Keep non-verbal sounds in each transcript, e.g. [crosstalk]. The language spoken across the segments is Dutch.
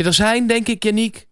Ja, er zijn, denk ik, Yannick,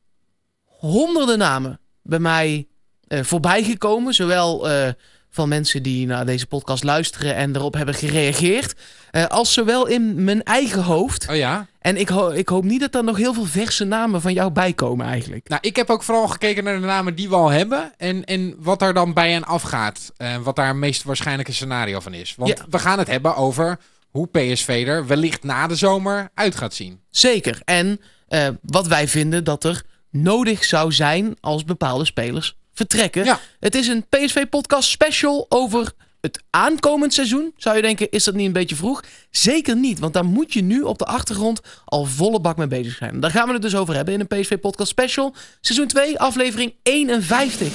honderden namen bij mij uh, voorbij gekomen. Zowel uh, van mensen die naar deze podcast luisteren en erop hebben gereageerd. Uh, als zowel in mijn eigen hoofd. Oh ja? En ik, ho ik hoop niet dat er nog heel veel verse namen van jou bijkomen eigenlijk. Nou, ik heb ook vooral gekeken naar de namen die we al hebben. En, en wat daar dan bij en afgaat. En wat daar het meest waarschijnlijke scenario van is. Want Ja. we gaan het hebben over hoe PSV er wellicht na de zomer uit gaat zien. Zeker. En eh, wat wij vinden dat er nodig zou zijn als bepaalde spelers vertrekken. Ja. Het is een PSV-podcast special over het aankomend seizoen. Zou je denken, is dat niet een beetje vroeg? Zeker niet, want daar moet je nu op de achtergrond al volle bak mee bezig zijn. Daar gaan we het dus over hebben in een PSV-podcast special. Seizoen 2, aflevering 51.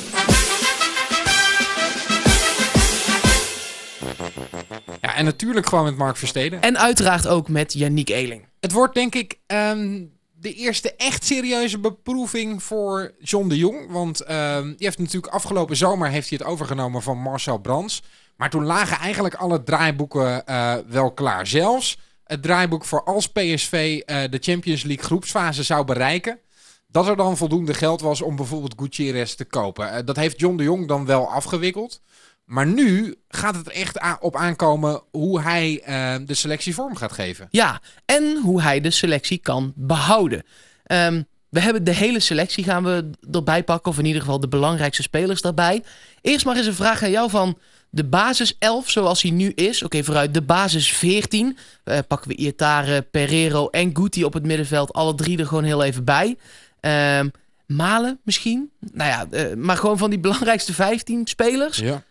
Ja, en natuurlijk gewoon met Mark Versteden. En uiteraard ook met Yannick Eeling. Het wordt denk ik ehm, de eerste echt serieuze beproeving voor John de Jong. Want ehm, die heeft natuurlijk afgelopen zomer heeft hij het overgenomen van Marcel Brands. Maar toen lagen eigenlijk alle draaiboeken eh, wel klaar. Zelfs het draaiboek voor als PSV eh, de Champions League groepsfase zou bereiken. Dat er dan voldoende geld was om bijvoorbeeld Gutierrez te kopen. Eh, dat heeft John de Jong dan wel afgewikkeld. Maar nu gaat het echt op aankomen hoe hij eh, de selectie vorm gaat geven. Ja, en hoe hij de selectie kan behouden. Ehm, we hebben de hele selectie gaan we erbij pakken, of in ieder geval de belangrijkste spelers daarbij. Eerst maar eens een vraag aan jou van de basis 11 zoals hij nu is. Oké, vooruit de basis 14. Eh, pakken we Ietare, Pereiro en Guti op het middenveld. Alle drie er gewoon heel even bij. Ehm, Malen misschien. Nou ja, eh, maar gewoon van die [laughs] belangrijkste 15 spelers. Ja.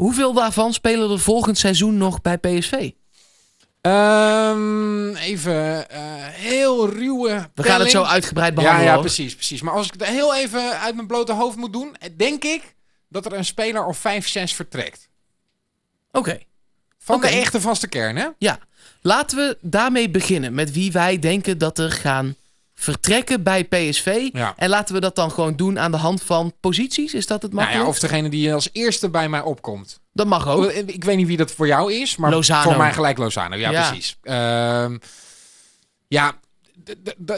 Hoeveel daarvan spelen er volgend seizoen nog bij PSV? Ehm, even eh, heel ruwe. We gaan het zo uitgebreid Ja, behandelen. ja, hoor. precies, precies. Maar als ik het heel even uit mijn blote hoofd moet doen, denk ik dat er een speler of 5, 6 vertrekt. Oké. Van Oké. de echte vaste kern, hè? Ja, laten we daarmee beginnen met wie wij denken dat er gaan vertrekken bij PSV. Ja. En laten we dat dan gewoon doen aan de hand van posities. Is dat het Nou makkelijk? ja, of degene die als eerste bij mij opkomt. Dat mag ook. Ik weet niet wie dat voor jou is, maar Lozano. voor mij gelijk Lozano. Ja, Ja. precies. Ehm, ja,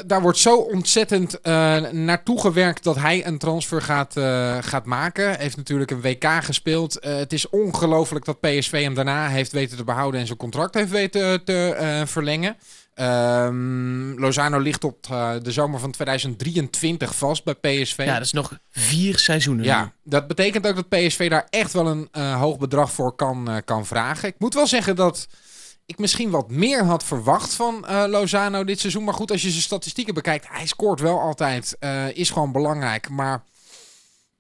daar wordt zo ontzettend eh, naartoe gewerkt dat hij een transfer gaat, eh, gaat maken. Heeft natuurlijk een WK gespeeld. Eh, het is ongelooflijk dat PSV hem daarna heeft weten te behouden en zijn contract heeft weten te verlengen. Ehm, Lozano ligt op eh, de zomer van 2023 vast bij PSV. Ja, dat is nog vier seizoenen. Ja, dat betekent ook dat PSV daar echt wel een eh, hoog bedrag voor kan, eh, kan vragen. Ik moet wel zeggen dat ik misschien wat meer had verwacht van Lozano dit seizoen. Maar goed, als je zijn statistieken bekijkt, hij scoort wel altijd. is gewoon belangrijk. Maar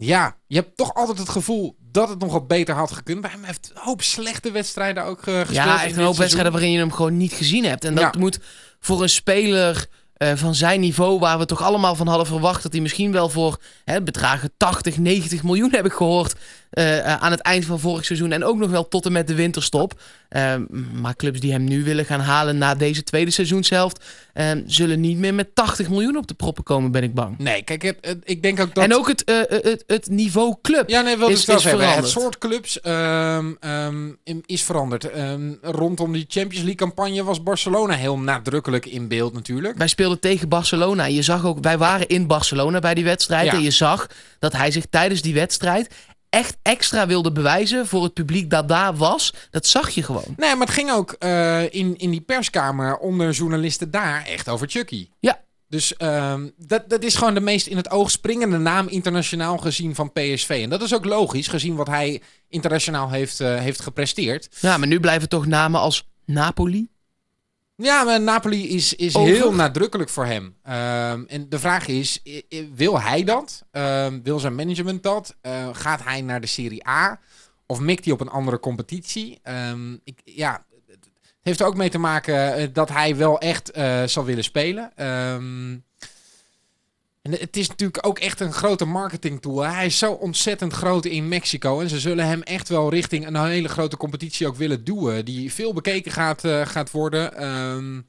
ja, je hebt toch altijd het gevoel dat het nog wat beter had gekund. Bij hem heeft een hoop slechte wedstrijden ook eh, gespeeld. Ja, echt een hoop wedstrijden waarin je hem gewoon niet gezien hebt. En dat Ja. moet voor een speler eh, van zijn niveau, waar we toch allemaal van hadden verwacht dat hij misschien wel voor hè, bedragen 80, 90 miljoen heb ik gehoord eh, eh, aan het eind van vorig seizoen. En ook nog wel tot en met de winterstop. Eh, maar clubs die hem nu willen gaan halen na deze tweede seizoenshelft, eh, zullen niet meer met 80 miljoen op de proppen komen, ben ik bang. Nee, kijk, het, ik denk ook dat... En ook het, eh, het, het niveau club. Ja, nee, is- wel is zeggen. Het veranderd. soort clubs ehm, ehm, is veranderd. Ehm, rondom die Champions League campagne was Barcelona heel nadrukkelijk in beeld natuurlijk. Wij speelden tegen Barcelona. Je zag ook, wij waren in Barcelona bij die wedstrijd. Ja. En je zag dat hij zich tijdens die wedstrijd echt extra wilde bewijzen voor het publiek dat daar was. Dat zag je gewoon. Nee, maar het ging ook eh, in, in die perskamer onder journalisten daar echt over Chucky. Ja. Dus ehm, dat, dat is gewoon de meest in het oog springende naam internationaal gezien van PSV. En dat is ook logisch, gezien wat hij internationaal heeft, eh, heeft gepresteerd. Ja, maar nu blijven toch namen als Napoli. Ja, maar Napoli is, is Over? heel nadrukkelijk voor hem. Ehm, en de vraag is, wil hij dat? Ehm, wil zijn management dat? Eh, gaat hij naar de Serie A? Of mikt hij op een andere competitie? Ehm, ik, ja, het heeft er ook mee te maken eh, dat hij wel echt eh, zal willen spelen. En het is natuurlijk ook echt een grote marketingtool. Hij is zo ontzettend groot in Mexico. En ze zullen hem echt wel richting een hele grote competitie ook willen duwen. Die veel bekeken gaat, eh, gaat worden. Ehm,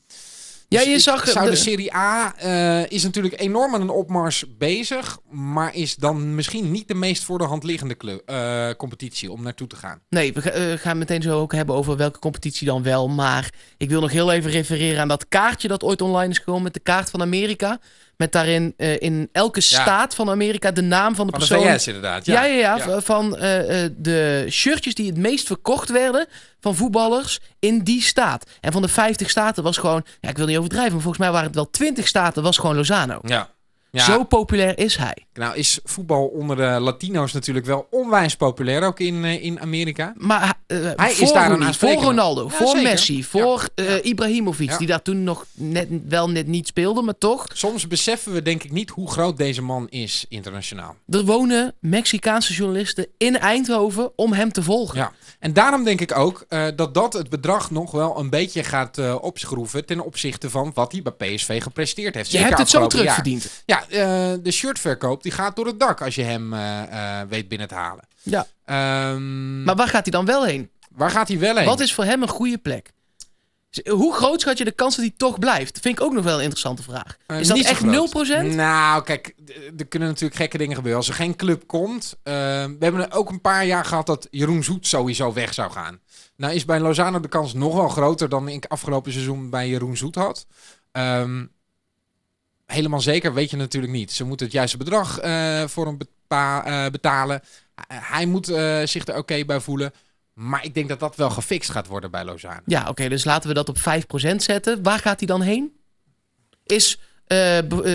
Ja, Dus je zag zou de- de Serie A eh, is natuurlijk enorm aan een opmars bezig, maar is dan misschien niet de meest voor de hand liggende club, eh, competitie om naartoe te gaan. Nee, we ga- gaan meteen zo ook hebben over welke competitie dan wel. Maar ik wil nog heel even refereren aan dat kaartje dat ooit online is gekomen met de kaart van Amerika. Met daarin eh, in elke staat van Amerika de naam van de Van de persoon. VS inderdaad. Ja, ja, ja. Van eh, eh, de shirtjes die het meest verkocht werden van voetballers in die staat. En van de 50 staten was gewoon, ja, ik wil niet overdrijven, maar volgens mij waren het wel 20 staten, was gewoon Lozano. Ja. Ja, Zo populair is hij. nou is voetbal onder de Latino's natuurlijk wel onwijs populair, ook in, eh, in Amerika. Maar eh, Hij is daar een voor Ronaldo, Ja, voor zeker. Messi, voor Ja. eh, Ibrahimovic, die daar toen nog net, wel net niet speelde, maar toch. Soms beseffen we denk ik niet hoe groot deze man is internationaal. Er wonen Mexicaanse journalisten in Eindhoven om hem te volgen. Ja. En daarom denk ik ook dat dat het bedrag nog wel een beetje gaat opschroeven ten opzichte van wat hij bij PSV gepresteerd heeft. Je Zeker hebt het zo terugverdiend. Ja, eh, de shirtverkoop die gaat door het dak als je hem eh, eh, weet binnen te halen. Ja. Ehm, Maar waar gaat hij dan wel heen? waar gaat hij wel heen? Wat is voor hem een goede plek? Hoe groot schat je de kans dat hij toch blijft? Vind ik ook nog wel een interessante vraag. Is dat echt groot. 0%? Nou, kijk, er kunnen natuurlijk gekke dingen gebeuren. Als er geen club komt. we hebben ook een paar jaar gehad dat Jeroen Zoet sowieso weg zou gaan. Nou is bij Lozano de kans nog wel groter dan ik afgelopen seizoen bij Jeroen Zoet had. Ehm, helemaal zeker weet je natuurlijk niet. Ze moeten het juiste bedrag eh, voor hem bepa- eh, betalen. Hij moet eh, zich er oké bij voelen. Maar ik denk dat dat wel gefixt gaat worden bij Lozano. Ja, oké, dus laten we dat op 5% zetten. Waar gaat hij dan heen? Is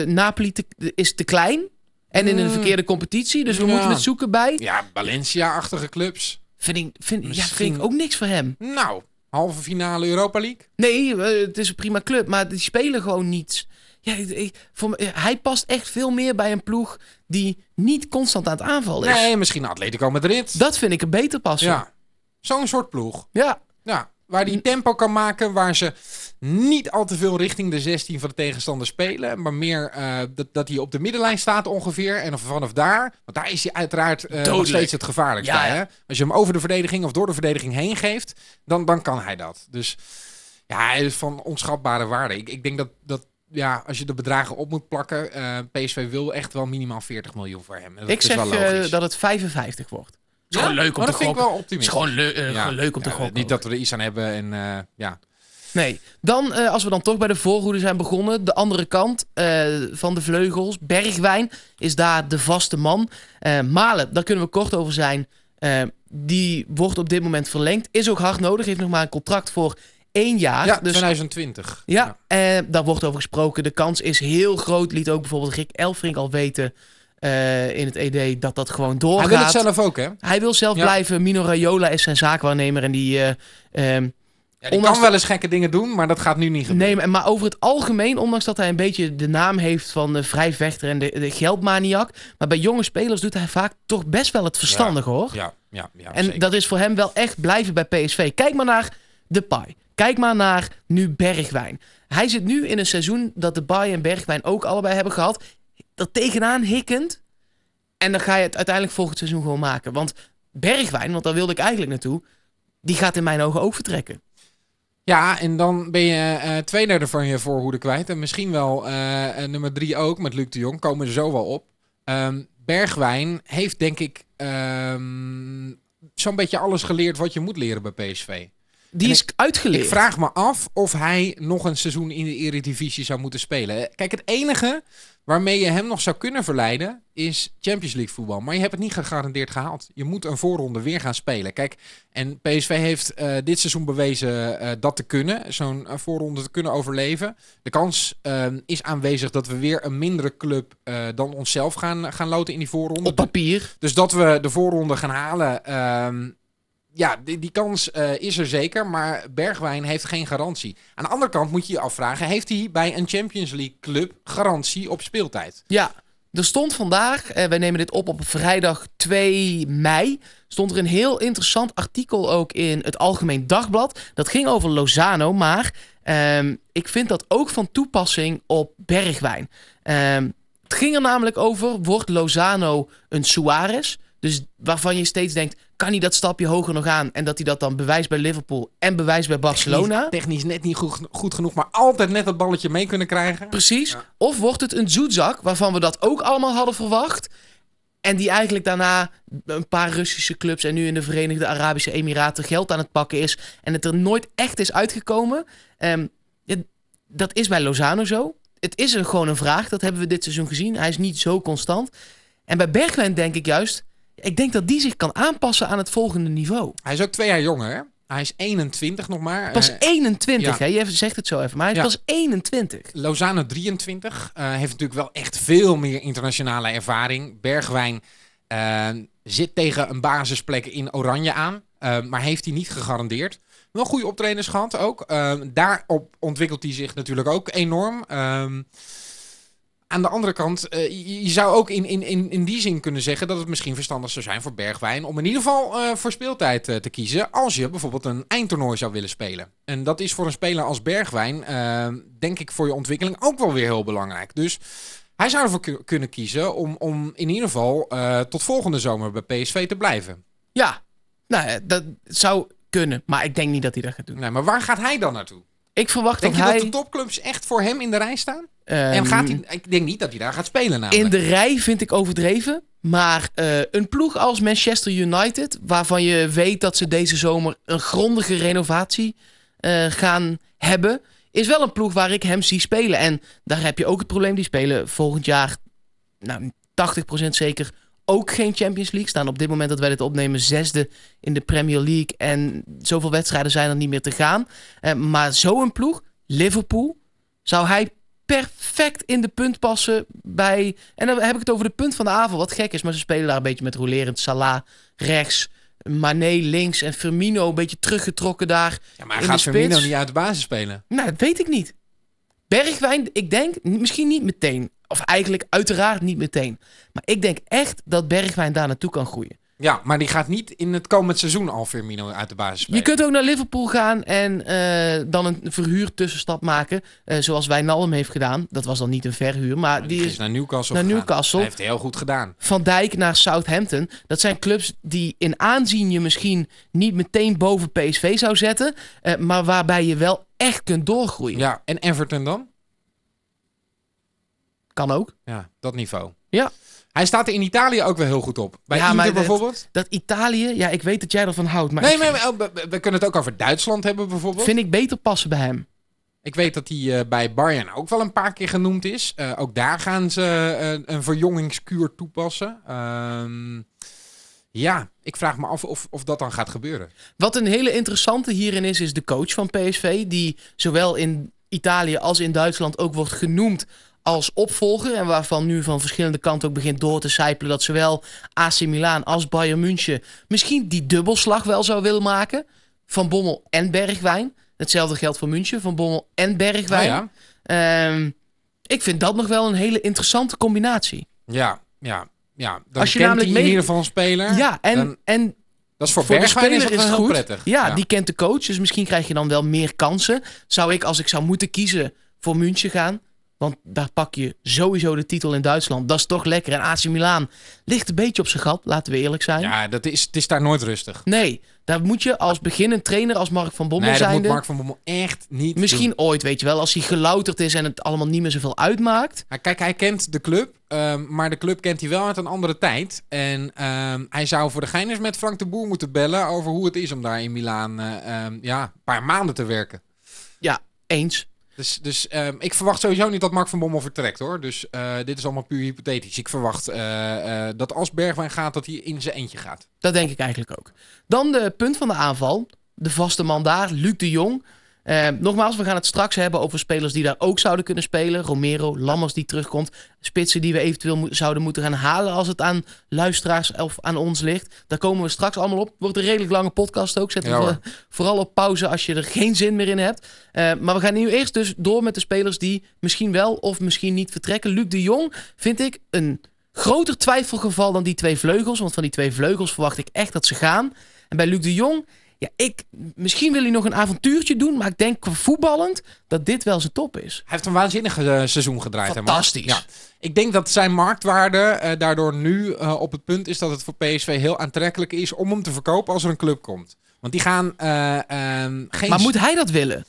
Napoli te, is te klein en in een Mm. verkeerde competitie, dus we Ja. moeten het zoeken bij. Ja, Valencia-achtige clubs. Vind ik, vind, ja, Misschien- vind ik ook niks voor hem. Nou, halve finale Europa League. Nee, het is een prima club, maar die spelen gewoon niets. Ja, ik- ik- voor, me- hij past echt veel meer bij een ploeg die niet constant aan het aanvallen is. Nee, misschien Atletico Madrid. Dat vind ik er beter passen. ja, zo'n soort ploeg. ja. Ja, waar die tempo kan maken, waar ze niet al te veel richting de 16 van de tegenstander spelen, maar meer eh, dat, dat hij op de middenlijn staat ongeveer en vanaf daar, want daar is hij uiteraard eh, nog steeds het gevaarlijkste Ja, bij. ja. Hè? Als je hem over de verdediging of door de verdediging heen geeft, dan, dan kan hij dat. Dus ja, hij is van onschatbare waarde. Ik, ik denk dat, dat ja, als je de bedragen op moet plakken, eh, PSV wil echt wel minimaal 40 miljoen voor hem. Dat Ik is zeg wel eh, dat het 55 wordt. Het is Ja? gewoon leuk om Maar te dat vind ik wel Het is optimistisch. gewoon, eh, Ja. gewoon leuk om te gokken. Niet dat we er iets aan hebben en eh, ja. Nee. Dan, eh, als we dan toch bij de voorhoede zijn begonnen, de andere kant eh, van de vleugels. Bergwijn is daar de vaste man. Eh, Malen, daar kunnen we kort over zijn. Eh, die wordt op dit moment verlengd. Is ook hard nodig. Heeft nog maar een contract voor één jaar. Ja, dus 2020. ja, eh, daar wordt over gesproken. De kans is heel groot. Liet ook bijvoorbeeld Rick Elfrink al weten eh, in het ED dat dat gewoon doorgaat. Hij wil het zelf ook, hè? Hij wil zelf Ja. blijven. Mino Raiola is zijn zaakwaarnemer en die... ehm, Ja, die Ondanks kan wel eens gekke dingen doen, maar dat gaat nu niet gebeuren. Nee, maar- over het algemeen, ondanks dat hij een beetje de naam heeft van de vrijvechter en de, de geldmaniak. Maar bij jonge spelers doet hij vaak toch best wel het verstandige hoor. Ja, ja, ja. en zeker. dat is voor hem wel echt blijven bij PSV. Kijk maar naar de Pai. Kijk maar naar nu Bergwijn. Hij zit nu in een seizoen dat de Pai en Bergwijn ook allebei hebben gehad. Er tegenaan hikkend. En dan ga je het uiteindelijk volgend seizoen gewoon maken. Want Bergwijn, want daar wilde ik eigenlijk naartoe. Die gaat in mijn ogen ook vertrekken. Ja, en dan ben je eh twee derde van je voorhoede kwijt. En misschien wel eh, eh, nummer drie ook, met Luc de Jong. Komen er zo wel op. Ehm, Bergwijn heeft denk ik ehm, zo'n beetje alles geleerd wat je moet leren bij PSV. Die is uitgeleerd. Ik vraag me af of hij nog een seizoen in de Eredivisie zou moeten spelen. Kijk, het enige waarmee je hem nog zou kunnen verleiden is Champions League voetbal. Maar je hebt het niet gegarandeerd gehaald. Je moet een voorronde weer gaan spelen. Kijk, en PSV heeft eh, dit seizoen bewezen eh, dat te kunnen. Zo'n eh, voorronde te kunnen overleven. De kans eh, is aanwezig dat we weer een mindere club dan onszelf gaan, gaan loten in die voorronde. Op papier. Dus dat we de voorronde gaan halen. Ja, die, die kans eh, is er zeker. Maar Bergwijn heeft geen garantie. Aan de andere kant moet je je afvragen: heeft hij bij een Champions League club garantie op speeltijd? Ja, er stond vandaag, eh, wij nemen dit op op vrijdag 2 mei, stond er een heel interessant artikel ook in het Algemeen Dagblad. Dat ging over Lozano, maar ehm, ik vind dat ook van toepassing op Bergwijn. Ehm, het ging er namelijk over, wordt Lozano een Suarez? Dus waarvan je steeds denkt, kan hij dat stapje hoger nog aan? En dat hij dat dan bewijst bij Liverpool en bewijst bij Barcelona? Technisch, technisch net niet goed, goed genoeg, maar altijd net dat balletje mee kunnen krijgen. Precies. Ja. Of wordt het een zoetzak waarvan we dat ook allemaal hadden verwacht. En die eigenlijk daarna een paar Russische clubs en nu in de Verenigde Arabische Emiraten geld aan het pakken is. En het er nooit echt is uitgekomen. Ehm, ja, dat is bij Lozano zo. Het is een, gewoon een vraag. Dat hebben we dit seizoen gezien. Hij is niet zo constant. En bij Bergwijn denk ik juist. Ik denk dat die zich kan aanpassen aan het volgende niveau. Hij is ook twee jaar jonger, hè? Hij is 21 nog maar. Pas Eh, 21, ja. hè? Je zegt het zo even. Maar hij is Ja. pas 21. Lozano 23 eh, heeft natuurlijk wel echt veel meer internationale ervaring. Bergwijn eh, zit tegen een basisplek in Oranje aan, eh, maar heeft hij niet gegarandeerd. Wel goede optredens gehad ook. Eh, daarop ontwikkelt hij zich natuurlijk ook enorm. Aan de andere kant, eh, je, zou ook in, in, in, in die zin kunnen zeggen dat het misschien verstandig zou zijn voor Bergwijn om in ieder geval eh, voor speeltijd eh, te kiezen als je bijvoorbeeld een eindtoernooi zou willen spelen. En dat is voor een speler als Bergwijn, denk ik voor je ontwikkeling ook wel weer heel belangrijk. Dus hij zou ervoor ku- kunnen kiezen om, om in ieder geval tot volgende zomer bij PSV te blijven. Ja, nou, dat zou kunnen. Maar ik denk niet dat hij dat gaat doen. Nee, maar waar gaat hij dan naartoe? Ik verwacht Denk dat je hij... dat de topclubs echt voor hem in de rij staan? En ehm, gaat hij, ik denk niet dat hij daar gaat spelen namelijk. In de rij vind ik overdreven. Maar eh, een ploeg als Manchester United, waarvan je weet dat ze deze zomer een grondige renovatie eh, gaan hebben, is wel een ploeg waar ik hem zie spelen. En daar heb je ook het probleem, die spelen volgend jaar nou, 80% zeker ook geen Champions League. Staan op dit moment dat wij dit opnemen zesde in de Premier League. En zoveel wedstrijden zijn er niet meer te gaan. Eh, maar zo'n ploeg, Liverpool, zou hij perfect in de punt passen bij... En dan heb ik het over de punt van de avond. Wat gek is, maar ze spelen daar een beetje met rolerend. Salah rechts, Mané links en Firmino een beetje teruggetrokken daar. ja, maar gaat Firmino niet uit de basis spelen? Nou, dat weet ik niet. Bergwijn, ik denk misschien niet meteen. Of eigenlijk uiteraard niet meteen. Maar ik denk echt dat Bergwijn daar naartoe kan groeien. Ja, maar die gaat niet in het komend seizoen al Firmino uit de basis spelen. Je kunt ook naar Liverpool gaan en eh, dan een verhuur tussenstap maken. eh, zoals Wijnaldum heeft gedaan. Dat was dan niet een verhuur, maar die die is is naar Newcastle naar gegaan. Newcastle. Hij heeft heel goed gedaan. Van Dijk naar Southampton. Dat zijn clubs die in aanzien je misschien niet meteen boven PSV zou zetten. eh, maar waarbij je wel echt kunt doorgroeien. Ja, en Everton dan? Kan ook. Ja, dat niveau. Ja. Hij staat er in Italië ook wel heel goed op. Bij Ja, Inter dat- bijvoorbeeld. Dat Italië, ja, ik weet dat jij ervan houdt. Maar nee, maar we, we- we kunnen het ook over Duitsland hebben bijvoorbeeld. vind ik beter passen bij hem. Ik weet dat hij eh, bij Bayern ook wel een paar keer genoemd is. Eh, ook daar gaan ze eh, een verjongingskuur toepassen. Ehm, ja, ik vraag me af of, of dat dan gaat gebeuren. Wat een hele interessante hierin is, is de coach van PSV. Die zowel in Italië als in Duitsland ook wordt genoemd als opvolger. En waarvan nu van verschillende kanten ook begint door te sijpelen. Dat zowel AC Milan als Bayern München misschien die dubbelslag wel zou willen maken. Van Bommel en Bergwijn. Hetzelfde geldt voor München, van Bommel en Bergwijn. Ja, Ehm, ik vind dat nog wel een hele interessante combinatie. ja, ja. ja. Dan Als je kent namelijk hij in mee- ieder geval een speler. Ja, en, dan- en dat is voor, Bergwijn is, het heel goed. prettig. Ja, die kent de coach. Dus misschien krijg je dan wel meer kansen. Zou ik, als ik zou moeten kiezen, voor München gaan. Want daar pak je sowieso de titel in Duitsland. Dat is toch lekker. En AC Milan ligt een beetje op zijn gat, laten we eerlijk zijn. Ja, dat is, het is daar nooit rustig. Nee, daar moet je als beginnend trainer, als Mark van Bommel Nee, dat moet. Mark van Bommel echt niet Misschien doen. ooit, weet je wel, als hij gelouterd is en het allemaal niet meer zoveel uitmaakt. Ja, Kijk, hij kent de club, ehm, maar de club kent hij wel uit een andere tijd. En ehm, hij zou voor de gein eens met Frank de Boer moeten bellen over hoe het is om daar in Milaan eh, ehm, ja, een paar maanden te werken. Ja, eens. Dus, dus ehm, ik verwacht sowieso niet dat Mark van Bommel vertrekt hoor. Dus eh, dit is allemaal puur hypothetisch. Ik verwacht eh, eh, dat als Bergwijn gaat, dat hij in zijn eentje gaat. Dat denk ik eigenlijk ook. Dan de punt van de aanval. De vaste man daar, Luc de Jong. Eh, nogmaals, we gaan het straks hebben over spelers die daar ook zouden kunnen spelen. Romero, Lammers die terugkomt. Spitsen die we eventueel mo- zouden moeten gaan halen als het aan luisteraars of aan ons ligt. Daar komen we straks allemaal op. Wordt een redelijk lange podcast ook. Zet Ja, voor- vooral op pauze als je er geen zin meer in hebt. Eh, maar we gaan nu eerst dus door met de spelers die misschien wel of misschien niet vertrekken. Luc de Jong vind ik een groter twijfelgeval dan die twee vleugels. Want van die twee vleugels verwacht ik echt dat ze gaan. En bij Luc de Jong, Ja, ik, misschien wil hij nog een avontuurtje doen, maar ik denk voetballend dat dit wel zijn top is. Hij heeft een waanzinnig eh, seizoen gedraaid. hè? Fantastisch. Ja. Ik denk dat zijn marktwaarde eh, daardoor nu eh, op het punt is dat het voor PSV heel aantrekkelijk is om hem te verkopen als er een club komt. Want die gaan eh, ehm, geen... Maar moet hij dat willen?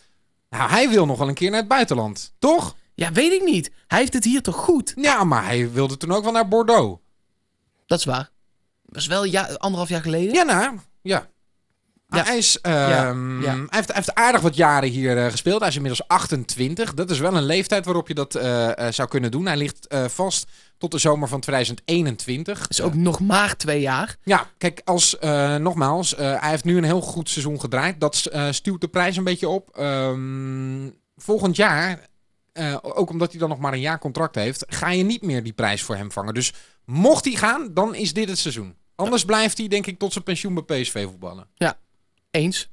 Nou, hij wil nog wel een keer naar het buitenland, toch? Ja, weet ik niet. Hij heeft het hier toch goed? Ja, maar hij wilde toen ook wel naar Bordeaux. Dat is waar. Dat is wel ja, anderhalf jaar geleden. Ja, nou, ja. Ja. Hij, is, ehm, Ja, ja. Hij, heeft, hij heeft aardig wat jaren hier eh, gespeeld. Hij is inmiddels 28. Dat is wel een leeftijd waarop je dat eh, eh, zou kunnen doen. Hij ligt vast tot de zomer van 2021. Dat is ook nog maar twee jaar. Ja, kijk, als, nogmaals, hij heeft nu een heel goed seizoen gedraaid. Dat stuwt de prijs een beetje op. Ehm, volgend jaar, ook omdat hij dan nog maar een jaar contract heeft, ga je niet meer die prijs voor hem vangen. Dus mocht hij gaan, dan is dit het seizoen. Anders blijft hij, denk ik, tot zijn pensioen bij PSV voetballen. Eens.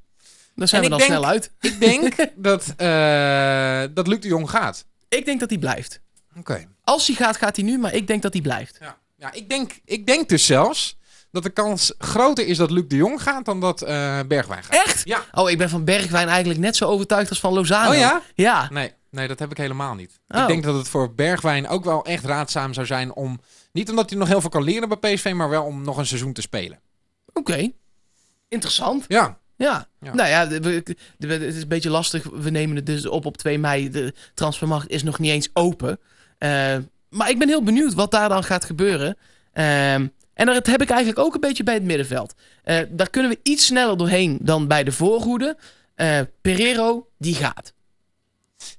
Dan zijn En we dan denk- snel uit. Ik denk [laughs] dat, eh, dat Luc de Jong gaat. Ik denk dat hij blijft. Oké. Als hij gaat, gaat hij nu, maar ik denk dat hij blijft. Ja, ja ik, denk, ik denk dus zelfs dat de kans groter is dat Luc de Jong gaat dan dat eh, Bergwijn gaat. Echt? Ja. Oh, ik ben van Bergwijn eigenlijk net zo overtuigd als van Lozano. Oh ja? Ja. Nee, nee, dat heb ik helemaal niet. Oh. Ik denk dat het voor Bergwijn ook wel echt raadzaam zou zijn om... Niet omdat hij nog heel veel kan leren bij PSV, maar wel om nog een seizoen te spelen. Oké. Interessant. Ja, Ja. Ja. Nou ja, het is een beetje lastig. We nemen het dus op op 2 mei. De transfermarkt is nog niet eens open. Eh, maar ik ben heel benieuwd wat daar dan gaat gebeuren. Ehm, en dat heb ik eigenlijk ook een beetje bij het middenveld. Eh, daar kunnen we iets sneller doorheen dan bij de voorhoede. Eh Pereiro, die gaat.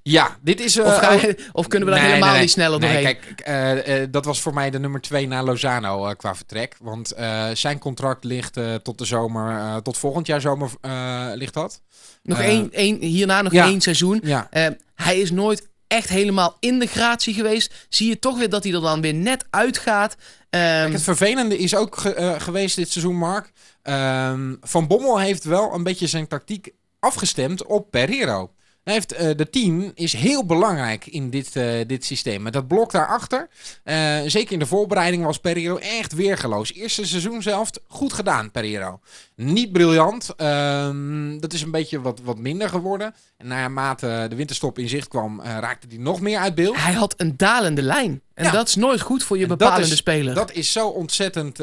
Ja dit is... eh, Of, je- of kunnen we daar Nee, helemaal nee, niet sneller Nee, doorheen? kijk, eh, eh, dat was voor mij de nummer twee na Lozano eh, qua vertrek. Want eh, zijn contract ligt eh, tot de zomer, eh, tot volgend jaar zomer eh, ligt dat. nog eh, één, één, hierna nog ja. één seizoen. Ja, Eh, hij is nooit echt helemaal in de gratie geweest. Zie je toch weer dat hij er dan weer net uitgaat. Ehm, Kijk, het vervelende is ook ge- eh, geweest dit seizoen, Mark. Ehm, Van Bommel heeft wel een beetje zijn tactiek afgestemd op Pereiro. Heeft, eh, de team is heel belangrijk in dit, eh, dit systeem. Met dat blok daarachter, eh, zeker in de voorbereiding, was Pereiro echt weergeloos. Eerste seizoen zelf goed gedaan, Pereiro. Niet briljant. ehm, dat is een beetje wat, wat minder geworden. En naarmate de winterstop in zicht kwam, raakte hij nog meer uit beeld. hij had een dalende lijn. En Ja. dat is nooit goed voor je En dat bepalende is- speler. Dat is zo ontzettend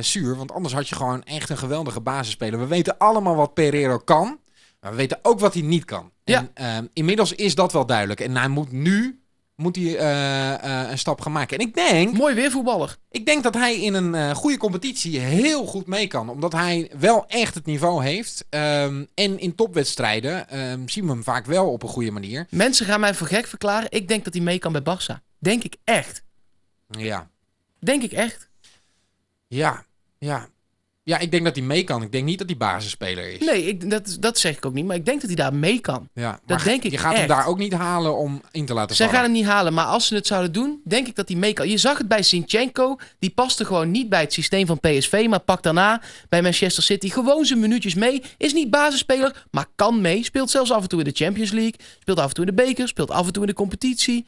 zuur. Want anders had je gewoon echt een geweldige basisspeler. We weten allemaal wat Pereiro kan. Maar we weten ook wat hij niet kan. Ja. En ehm, inmiddels is dat wel duidelijk. En hij moet nu moet hij, eh, eh, een stap gaan maken. En ik denk, Mooi weervoetballer. ik denk dat hij in een eh, goede competitie heel goed mee kan. Omdat hij wel echt het niveau heeft. Ehm, en in topwedstrijden ehm, zien we hem vaak wel op een goede manier. Mensen gaan mij voor gek verklaren. Ik denk dat hij mee kan bij Barça. Denk ik echt. Ja, Denk ik echt. ja, ja. Ja, ik denk dat hij mee kan. Ik denk niet dat hij basisspeler is. Nee, ik, dat, dat zeg ik ook niet. Maar ik denk dat hij daar mee kan. Ja, Dat denk ik Je gaat hem daar ook niet halen om in te laten Zij vallen. gaan hem niet halen. Maar als ze het zouden doen, denk ik dat hij mee kan. Je zag het bij Sinchenko. Die paste gewoon niet bij het systeem van PSV. Maar pakt daarna bij Manchester City gewoon zijn minuutjes mee. Is niet basisspeler, maar kan mee. Speelt zelfs af en toe in de Champions League. Speelt af en toe in de beker. Speelt af en toe in de competitie.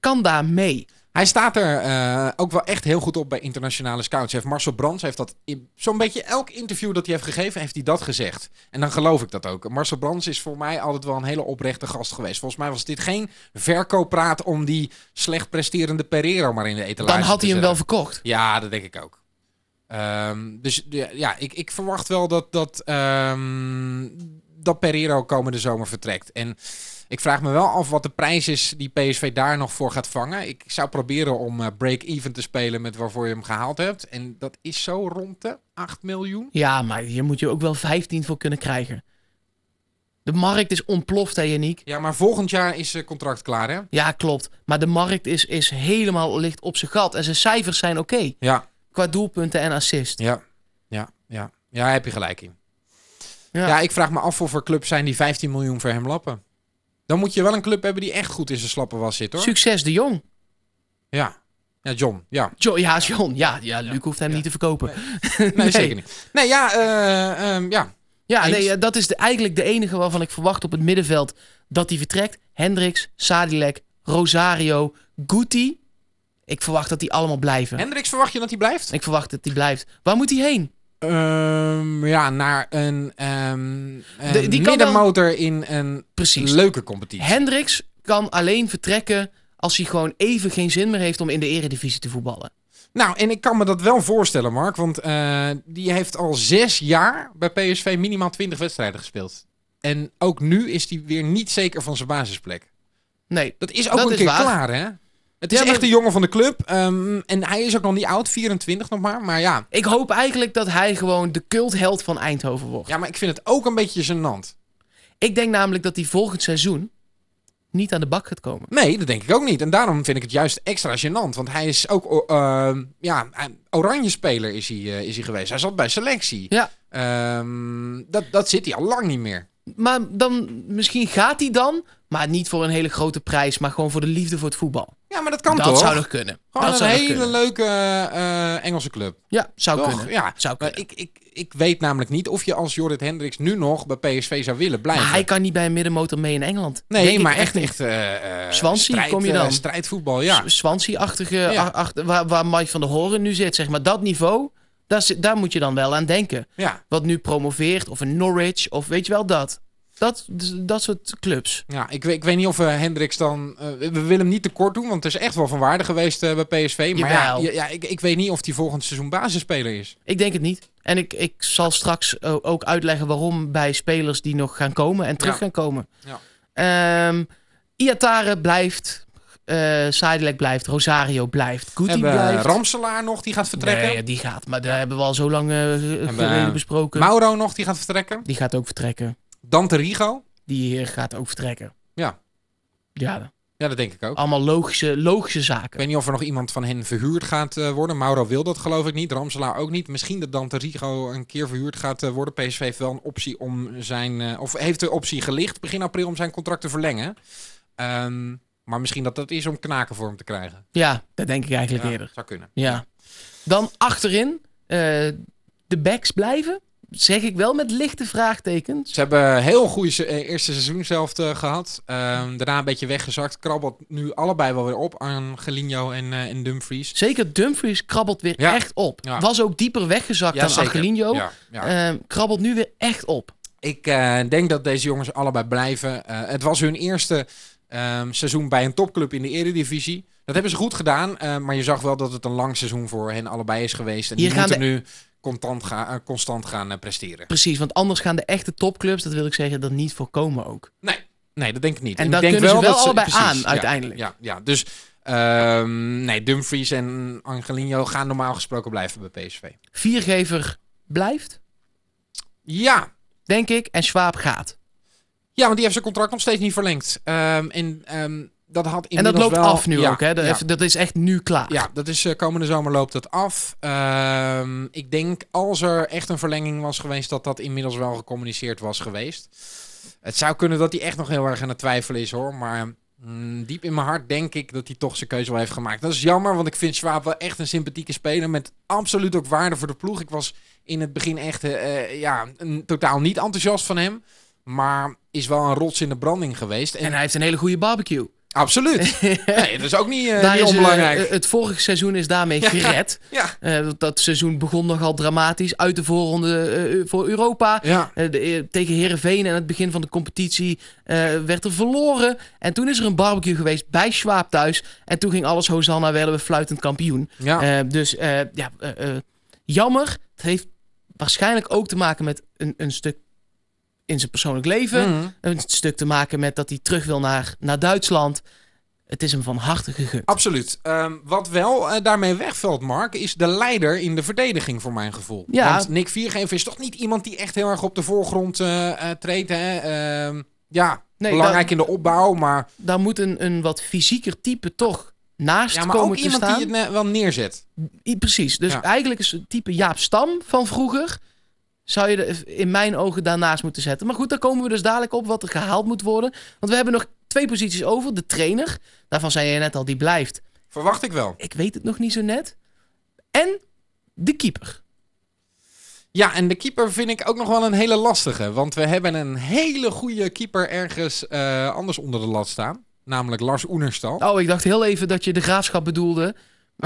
Kan daar mee. Hij staat er eh, ook wel echt heel goed op bij internationale scouts. Heeft Marcel Brands heeft dat in zo'n beetje elk interview dat hij heeft gegeven, heeft hij dat gezegd. En dan geloof ik dat ook. Marcel Brands is voor mij altijd wel een hele oprechte gast geweest. Volgens mij was dit geen verkooppraat om die slecht presterende Pereiro maar in de etalage Dan had te hij hem wel verkocht. Ja, dat denk ik ook. Ehm, dus ja, ik, ik verwacht wel dat, dat, ehm, dat Pereiro komende zomer vertrekt. En ik vraag me wel af wat de prijs is die PSV daar nog voor gaat vangen. Ik zou proberen om eh, break-even te spelen met waarvoor je hem gehaald hebt. En dat is zo rond de 8 miljoen. Ja, maar hier moet je ook wel 15 voor kunnen krijgen. De markt is ontploft, hè, Yannick? Ja, maar volgend jaar is zijn contract klaar, hè? Ja, klopt. Maar de markt is, is helemaal licht op zijn gat. En zijn cijfers zijn oké. Ja, Qua doelpunten en assist. ja, ja, ja. Ja, heb je gelijk in. Ja. Ja, ik vraag me af of er clubs zijn die 15 miljoen voor hem lappen. Dan moet je wel een club hebben die echt goed in zijn slappe was zit, hoor. Succes de Jong. Ja. Ja, John. Ja. Jo ja, John. Ja, ja, Luc hoeft hem Ja. niet te verkopen. [laughs] Nee, zeker niet. Nee, ja, eh, ehm, ja. Ja, Eens. nee, eh, dat is de, eigenlijk de enige waarvan ik verwacht op het middenveld dat hij vertrekt. Hendricks, Sadilek, Rosario, Guti. Ik verwacht dat die allemaal blijven. Hendricks verwacht je dat hij blijft? Ik verwacht dat die blijft. Waar moet hij heen? Ehm, ja, naar een, een De- die kan middenmotor in een Precies. leuke competitie. Hendricks kan alleen vertrekken als hij gewoon even geen zin meer heeft om in de eredivisie te voetballen. Nou, en ik kan me dat wel voorstellen, Mark. Want eh, die heeft al zes jaar bij PSV minimaal 20 wedstrijden gespeeld. En ook nu is hij weer niet zeker van zijn basisplek. Nee, Dat is ook Dat een is keer waar. klaar, hè? Het is Ja, maar- echt een jongen van de club. ehm, en hij is ook nog niet oud, 24 nog maar. Maar ja, ik hoop eigenlijk dat hij gewoon de cultheld van Eindhoven wordt. ja, maar ik vind het ook een beetje gênant. Ik denk namelijk dat hij volgend seizoen niet aan de bak gaat komen. Nee, dat denk ik ook niet. En daarom vind ik het juist extra gênant. Want hij is ook, ehm, ja, oranje speler is hij, eh, is hij geweest. Hij zat bij selectie. Ja. Ehm, dat, dat zit hij al lang niet meer. Maar dan, misschien gaat hij dan, maar niet voor een hele grote prijs, maar gewoon voor de liefde voor het voetbal. Ja, maar dat kan dat toch? zou nog kunnen. Gewoon dat een zou hele leuke eh, Engelse club. Ja, zou Toch? kunnen. Ja. Zou Maar kunnen. ik, ik, ik weet namelijk niet of je als Jorrit Hendricks nu nog bij PSV zou willen blijven. Maar hij kan niet bij een middenmotor mee in Engeland. nee, Denk maar echt, echt eh, Swansea strijd, kom je dan. strijdvoetbal, ja. Swansea-achtige, Ja. achter, waar, waar Mike van der Horen nu zit, zeg maar. Dat niveau, daar, daar moet je dan wel aan denken. ja. Wat nu promoveert, of een Norwich, of weet je wel dat. Dat, dat soort clubs. Ja, ik, weet- ik weet niet of we Hendricks dan... eh, we willen hem niet tekort doen, want het is echt wel van waarde geweest eh, bij PSV. Maar ja, ja, ja, ik, ik weet niet of hij volgend seizoen basisspeler is. Ik denk het niet. En ik, ik zal straks ook uitleggen waarom bij spelers die nog gaan komen en terug Ja. gaan komen. Ja. Ehm, Iatare blijft. eh Sidelec blijft. Rosario blijft. Hebben blijft. Ramselaar nog, die gaat vertrekken. Nee, die gaat. Maar daar hebben we al zo lang eh, geleden eh, besproken. Mauro nog, die gaat vertrekken. die gaat ook vertrekken. Dante Rigo. Die gaat ook vertrekken. Ja. Ja, Ja, dat denk ik ook. allemaal logische, logische Ik zaken. weet niet of er nog iemand van hen verhuurd gaat eh, worden. Mauro wil dat geloof ik niet. Ramselaar ook niet. Misschien dat Dante Rigo een keer verhuurd gaat eh, worden. PSV heeft wel een optie om zijn... eh, of heeft de optie gelicht begin april om zijn contract te verlengen. Ehm, maar misschien dat dat is om knaken voor hem te krijgen. Ja, dat denk ik eigenlijk Ja, eerder. Zou kunnen. Ja. Dan achterin. de backs blijven. Zeg ik wel met lichte vraagtekens. Ze hebben heel goede se- eh, eerste seizoen zelf eh, gehad. Ehm, daarna een beetje weggezakt. Krabbelt nu allebei wel weer op. Angelino en, eh, en Dumfries. Zeker Dumfries krabbelt weer Ja. echt op. Ja. Was ook dieper weggezakt dan zeker. Angelino. Ehm, krabbelt nu weer echt op. Ik denk dat deze jongens allebei blijven. Het was hun eerste ehm, seizoen bij een topclub in de Eredivisie. Dat hebben ze goed gedaan, maar je zag wel dat het een lang seizoen voor hen allebei is geweest. En Hier die moeten nu constant, eh, constant gaan eh, presteren. Precies, want anders gaan de echte topclubs, dat wil ik zeggen, er niet voor komen ook. Nee, nee, dat denk ik niet. En dat denk kunnen ze wel dat allebei aan, uiteindelijk. Ja, ja, dus ehm, nee, Dumfries en Angelino gaan normaal gesproken blijven bij PSV. Viergever blijft, Ja, denk ik, en Schwab gaat. ja, want die heeft zijn contract nog steeds niet verlengd. Ehm, en ehm, dat had En dat loopt wel- af nu ja, ook, hè? Dat, ja. dat is echt nu klaar. Ja, dat is eh, komende zomer loopt het af. Ehm, ik denk als er echt een verlenging was geweest, dat dat inmiddels wel gecommuniceerd was geweest. Het zou kunnen dat hij echt nog heel erg aan het twijfelen is hoor. Maar mm, diep in mijn hart denk ik dat hij toch zijn keuze wel heeft gemaakt. Dat is jammer, want ik vind Schwab wel echt een sympathieke speler. Met absoluut ook waarde voor de ploeg. Ik was in het begin echt eh, eh, ja, een- totaal niet enthousiast van hem. Maar is wel een rots in de branding geweest. En, En hij heeft een hele goede barbecue. Absoluut. [laughs] nee, dat is ook niet, niet is, eh, onbelangrijk. het vorige seizoen is daarmee gered. [laughs] ja. Eh, dat seizoen begon nogal dramatisch. Uit de voorronde voor Europa. Ja. De- tegen Herenveen aan het begin van de competitie werd er verloren. En toen is er een barbecue geweest bij Schwab thuis. En toen ging alles Hosanna, werden we fluitend kampioen. Ja. Dus ja, jammer. Het heeft waarschijnlijk ook te maken met een, een stuk in zijn persoonlijk leven. Mhm. Een stuk te maken met dat hij terug wil naar, naar Duitsland. Het is hem van harte gegund. Absoluut. Ehm, wat wel eh, daarmee wegvalt, Mark, is de leider in de verdediging voor mijn gevoel. Ja. Want Nick Viergever is toch niet iemand die echt heel erg op de voorgrond eh eh, treedt. Hè? Ehm, ja, Nee, belangrijk in de opbouw, maar, Daar moet een, een wat fysieker type toch naast ja, maar komen ook te iemand staan. die het wel neerzet. I- Precies. Dus Ja. eigenlijk is het type Jaap Stam van vroeger. Zou je er in mijn ogen daarnaast moeten zetten. Maar goed, daar komen we dus dadelijk op wat er gehaald moet worden. Want we hebben nog twee posities over. De trainer. Daarvan zei je net al, die blijft. Verwacht ik wel. Ik weet het nog niet zo net. En de keeper. Ja, en de keeper vind ik ook nog wel een hele lastige. Want we hebben een hele goede keeper ergens eh, anders onder de lat staan. Namelijk Lars Oenerstal. Oh, ik dacht heel even dat je de graafschap bedoelde.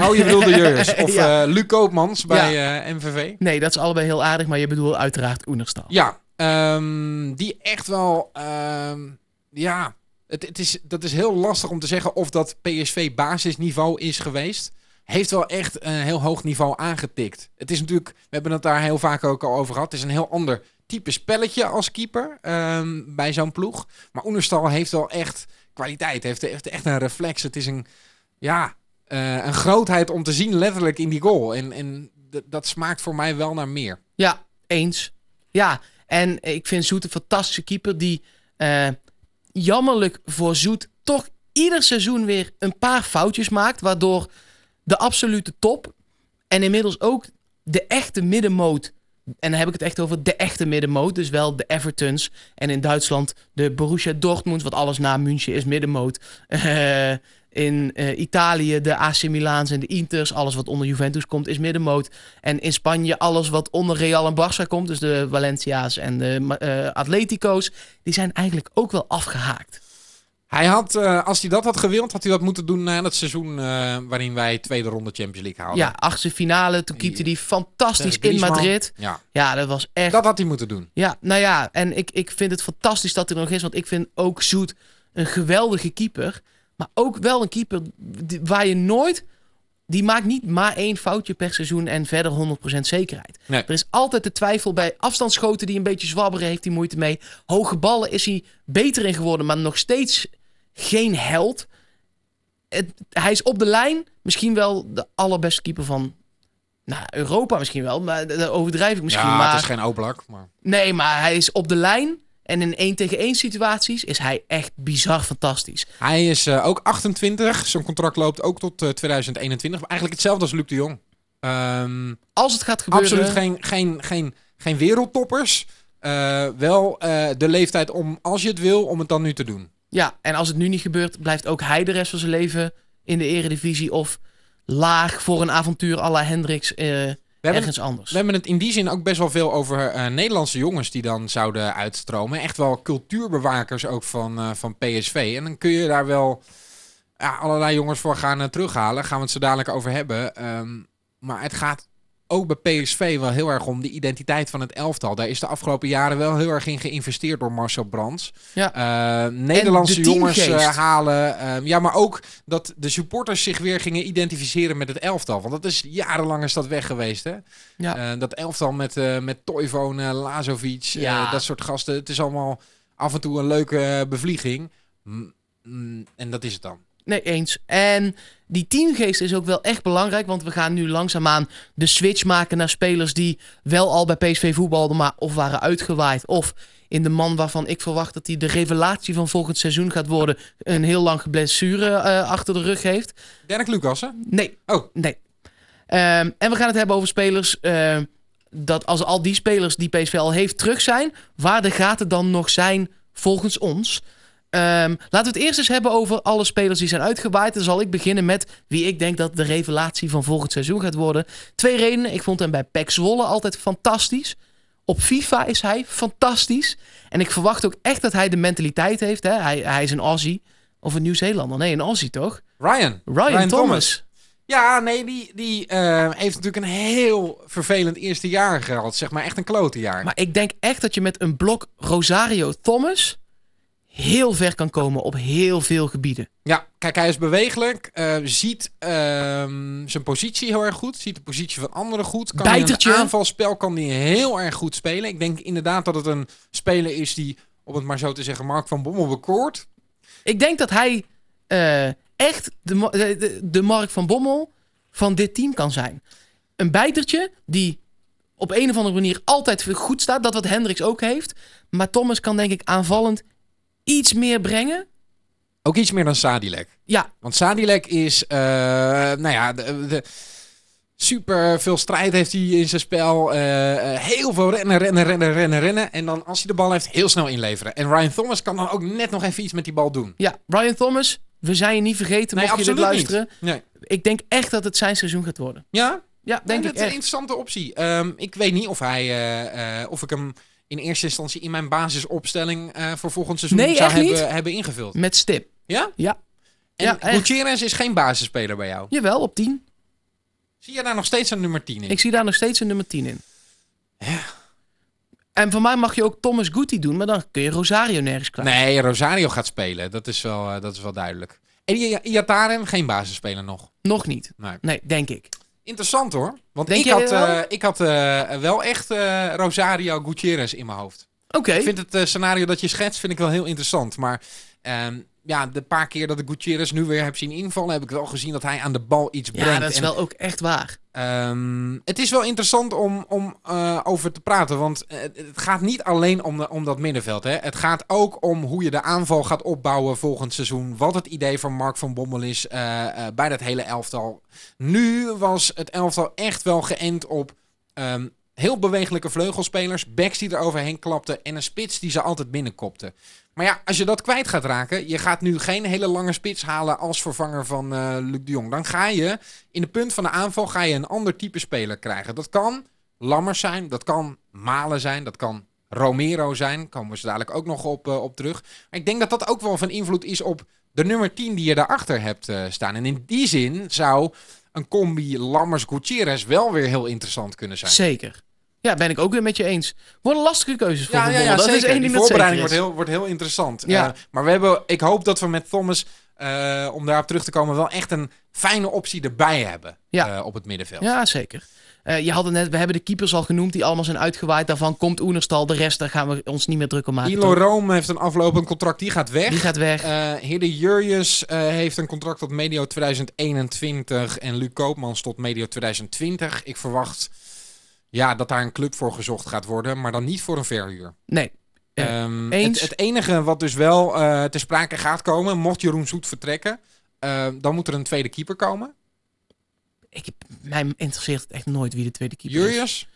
Oh, je bedoelde Jurgens. [laughs] Of Ja. eh, Luc Koopmans bij eh, MVV. Nee, dat is allebei heel aardig, maar je bedoelt uiteraard Oenerstal. Ja, ehm, die echt wel... ehm, ja, het, het is, dat is heel lastig om te zeggen of dat PSV basisniveau is geweest. Heeft wel echt een heel hoog niveau aangetikt. Het is natuurlijk, we hebben het daar heel vaak ook al over gehad. Het is een heel ander type spelletje als keeper ehm, bij zo'n ploeg. Maar Oenerstal heeft wel echt kwaliteit. Heeft, heeft echt een reflex. Het is een, ja, eh, een grootheid om te zien letterlijk in die goal. En, en dat smaakt voor mij wel naar meer. Ja, eens. Ja, en ik vind Zoet een fantastische keeper die eh, jammerlijk voor Zoet toch ieder seizoen weer een paar foutjes maakt, waardoor de absolute top en inmiddels ook de echte middenmoot, en dan heb ik het echt over de echte middenmoot, dus wel de Evertons en in Duitsland de Borussia Dortmund, wat alles na München is middenmoot. Eh, in eh, Italië de AC Milaans en de Inters, alles wat onder Juventus komt, is middenmoot. En in Spanje alles wat onder Real en Barça komt, dus de Valencia's en de eh, Atletico's, die zijn eigenlijk ook wel afgehaakt. Hij had, eh, als hij dat had gewild, had hij dat moeten doen na het seizoen eh, waarin wij tweede ronde Champions League haalden. Ja, achtste finale, toen keepte hij fantastisch Tegen in. Madrid. Ja, Ja, dat was echt... dat had hij moeten doen. Ja, nou ja, en ik, ik vind het fantastisch dat hij er nog is, want ik vind ook Zoet een geweldige keeper. Maar ook wel een keeper waar je nooit... Die maakt niet maar één foutje per seizoen en verder 100% zekerheid. Nee. Er is altijd de twijfel bij afstandsschoten die een beetje zwabberen, heeft hij moeite mee. Hoge ballen is hij beter in geworden, maar nog steeds geen held. Het, hij is op de lijn misschien wel de allerbeste keeper van nou, Europa misschien wel, maar dat overdrijf ik misschien. ja, maar het is geen Oblak, maar... Nee, maar hij is op de lijn. En in 1 tegen 1 situaties is hij echt bizar fantastisch. Hij is eh, ook 28. Zijn contract loopt ook tot eh, 2021. Eigenlijk hetzelfde als Luc de Jong. Ehm, Als het gaat gebeuren... absoluut geen, geen, geen, geen wereldtoppers. Eh, wel eh, de leeftijd om, als je het wil, om het dan nu te doen. Ja, en als het nu niet gebeurt, blijft ook hij de rest van zijn leven in de eredivisie of laag voor een avontuur à la Hendricks eh, ergens anders. we hebben het in die zin ook best wel veel over eh, Nederlandse jongens die dan zouden uitstromen. Echt wel cultuurbewakers ook van, eh, van PSV. En dan kun je daar wel ja, allerlei jongens voor gaan terughalen. Gaan we het zo dadelijk over hebben. Ehm, maar het gaat ook bij PSV wel heel erg om de identiteit van het elftal. Daar is de afgelopen jaren wel heel erg in geïnvesteerd door Marcel Brands. Ja. Eh, Nederlandse de jongens eh, halen. Ehm, ja, maar ook dat de supporters zich weer gingen identificeren met het elftal. Want dat is jarenlang is dat weg geweest, hè? Ja. Eh, dat elftal met, met Toivonen, Lazovic, Ja. dat soort gasten. Het is allemaal af en toe een leuke bevlieging. Mm, mm, en dat is het dan. Nee, eens. En die teamgeest is ook wel echt belangrijk. Want we gaan nu langzaamaan de switch maken naar spelers die wel al bij PSV voetbalden, maar of waren uitgewaaid. Of in de man waarvan ik verwacht dat hij de revelatie van volgend seizoen gaat worden. Een heel lang blessure eh, achter de rug heeft. Dirk Lucassen. Nee. Oh. Nee. Ehm, en we gaan het hebben over spelers. ehm, dat als al die spelers die PSV al heeft terug zijn, waar de gaten dan nog zijn volgens ons. Ehm, laten we het eerst eens hebben over alle spelers die zijn uitgewaaid. Dan zal ik beginnen met wie ik denk dat de revelatie van volgend seizoen gaat worden. Twee redenen. Ik vond hem bij PEC Zwolle altijd fantastisch. Op FIFA is hij fantastisch. En ik verwacht ook echt dat hij de mentaliteit heeft. Hè? Hij, hij is een Aussie. Of een Nieuw-Zeelander. Nee, een Aussie toch? Ryan. Ryan, Thomas. Ja, nee, die, die eh, heeft natuurlijk een heel vervelend eerste jaar gehad. Zeg maar echt een klote jaar. Maar ik denk echt dat je met een blok Rosario Thomas heel ver kan komen op heel veel gebieden. Ja, kijk, hij is bewegelijk. eh, ziet ehm, zijn positie heel erg goed. Ziet de positie van anderen goed. Kan Bijtertje. In een aanvalspel kan hij heel erg goed spelen. Ik denk inderdaad dat het een speler is die, om het maar zo te zeggen, Mark van Bommel bekoort. Ik denk dat hij eh, echt de, de, de Mark van Bommel van dit team kan zijn. Een bijtertje die op een of andere manier altijd goed staat. Dat wat Hendricks ook heeft. Maar Thomas kan denk ik aanvallend iets meer brengen. Ook iets meer dan Sadilek. Ja, Want Sadilek is, eh, nou ja, de, de- super veel strijd heeft hij in zijn spel. eh, eh, heel veel rennen, rennen, rennen, rennen, rennen. En dan als hij de bal heeft, heel snel inleveren. En Ryan Thomas kan dan ook net nog even iets met die bal doen. ja, Ryan Thomas, we zijn je niet vergeten Nee, mocht je dit luisteren. Nee. Ik denk echt dat het zijn seizoen gaat worden. Ja, Ja, denk dat ik is een interessante optie. Ehm, ik weet niet of, hij, of ik hem in eerste instantie in mijn basisopstelling eh, voor volgend seizoen Nee, zou hebben, hebben ingevuld. Met stip. Ja? Ja. En Ja. Gutierrez is geen basisspeler bij jou. Jawel, op 10. Zie je daar nog steeds een nummer 10 in? Ik zie daar nog steeds een nummer 10 in. En voor mij mag je ook Thomas Guti doen, maar dan kun je Rosario nergens kwijt. Nee, Rosario gaat spelen. Dat is wel, eh, dat is wel duidelijk. En Iataren, geen basisspeler nog. Nog niet. Nee. Nee, denk ik. Interessant hoor. Want Denk ik had, wel? eh, ik had eh, wel echt eh, Rosario Gutierrez in mijn hoofd. Oké. Ik vind het eh, scenario dat je schetst vind ik wel heel interessant. Maar ehm, ja, de paar keer dat ik Gutierrez nu weer heb zien invallen... heb ik wel gezien dat hij aan de bal iets brengt. Ja, dat is En, wel ook echt waar. ehm, het is wel interessant om, om eh, over te praten. Want eh, het gaat niet alleen om, de- om dat middenveld. Hè. Het gaat ook om hoe je de aanval gaat opbouwen volgend seizoen. Wat het idee van Mark van Bommel is eh, bij dat hele elftal. Nu was het elftal echt wel geënt op... ehm, Heel bewegelijke vleugelspelers, backs die er overheen klapten en een spits die ze altijd binnenkopte. Maar ja, als je dat kwijt gaat raken, je gaat nu geen hele lange spits halen als vervanger van eh, Luc de Jong. Dan ga je in de punt van de aanval ga je een ander type speler krijgen. Dat kan Lammers zijn, dat kan Malen zijn, dat kan Romero zijn. Komen we zo dadelijk ook nog op, eh, op terug. Maar ik denk dat dat ook wel van invloed is op de nummer 10 die je daarachter hebt eh, staan. En in die zin zou een combi Lammers-Gutierrez wel weer heel interessant kunnen zijn. Zeker. Ja, ben ik ook weer met je eens. Worden lastige keuzes voor Ja, ja. Dat is één ding voorbereiding wordt heel, wordt heel interessant. Ja. Eh, maar we hebben, ik hoop dat we met Thomas, eh, om daarop terug te komen, wel echt een fijne optie erbij hebben Ja. eh, op het middenveld. Ja, zeker. Je had het net, we hebben de keepers al genoemd die allemaal zijn uitgewaaid. Daarvan komt Oenerstal. De rest, daar gaan we ons niet meer druk om maken. Ilo? Rome heeft een aflopend contract, die gaat weg. Die gaat weg. Hidde Jurjes heeft een contract tot medio 2021 en Luc Koopmans tot medio 2020. Ik verwacht ja, dat daar een club voor gezocht gaat worden, maar dan niet voor een verhuur. nee. Ja, Ehm, eens. Het, het enige wat dus wel eh ter sprake gaat komen, mocht Jeroen Zoet vertrekken, eh, dan moet er een tweede keeper komen. Ik, heb- mij interesseert echt nooit wie de tweede keeper is. Jurjes.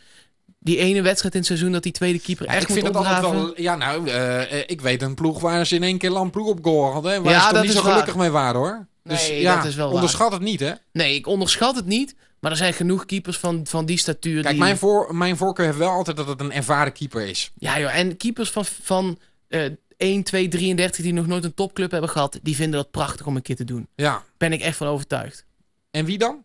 Die ene wedstrijd in het seizoen dat die tweede keeper Ja, echt ik vind moet het altijd wel. Ja, nou, eh, eh, ik weet een ploeg waar ze in één keer Lamproe op goal hadden. Waar Ja, ze dat niet is zo waar. gelukkig mee waren hoor. Dus Nee, ja, dat is wel waar. onderschat het niet hè. Nee, ik onderschat het niet. Maar er zijn genoeg keepers van, van die statuur. Kijk, die... mijn, voor, mijn voorkeur heeft wel altijd dat het een ervaren keeper is. Ja joh, en keepers van, van eh 1, 2, 33 die nog nooit een topclub hebben gehad... die vinden dat prachtig om een keer te doen. Ja. Ben ik echt van overtuigd. En wie dan?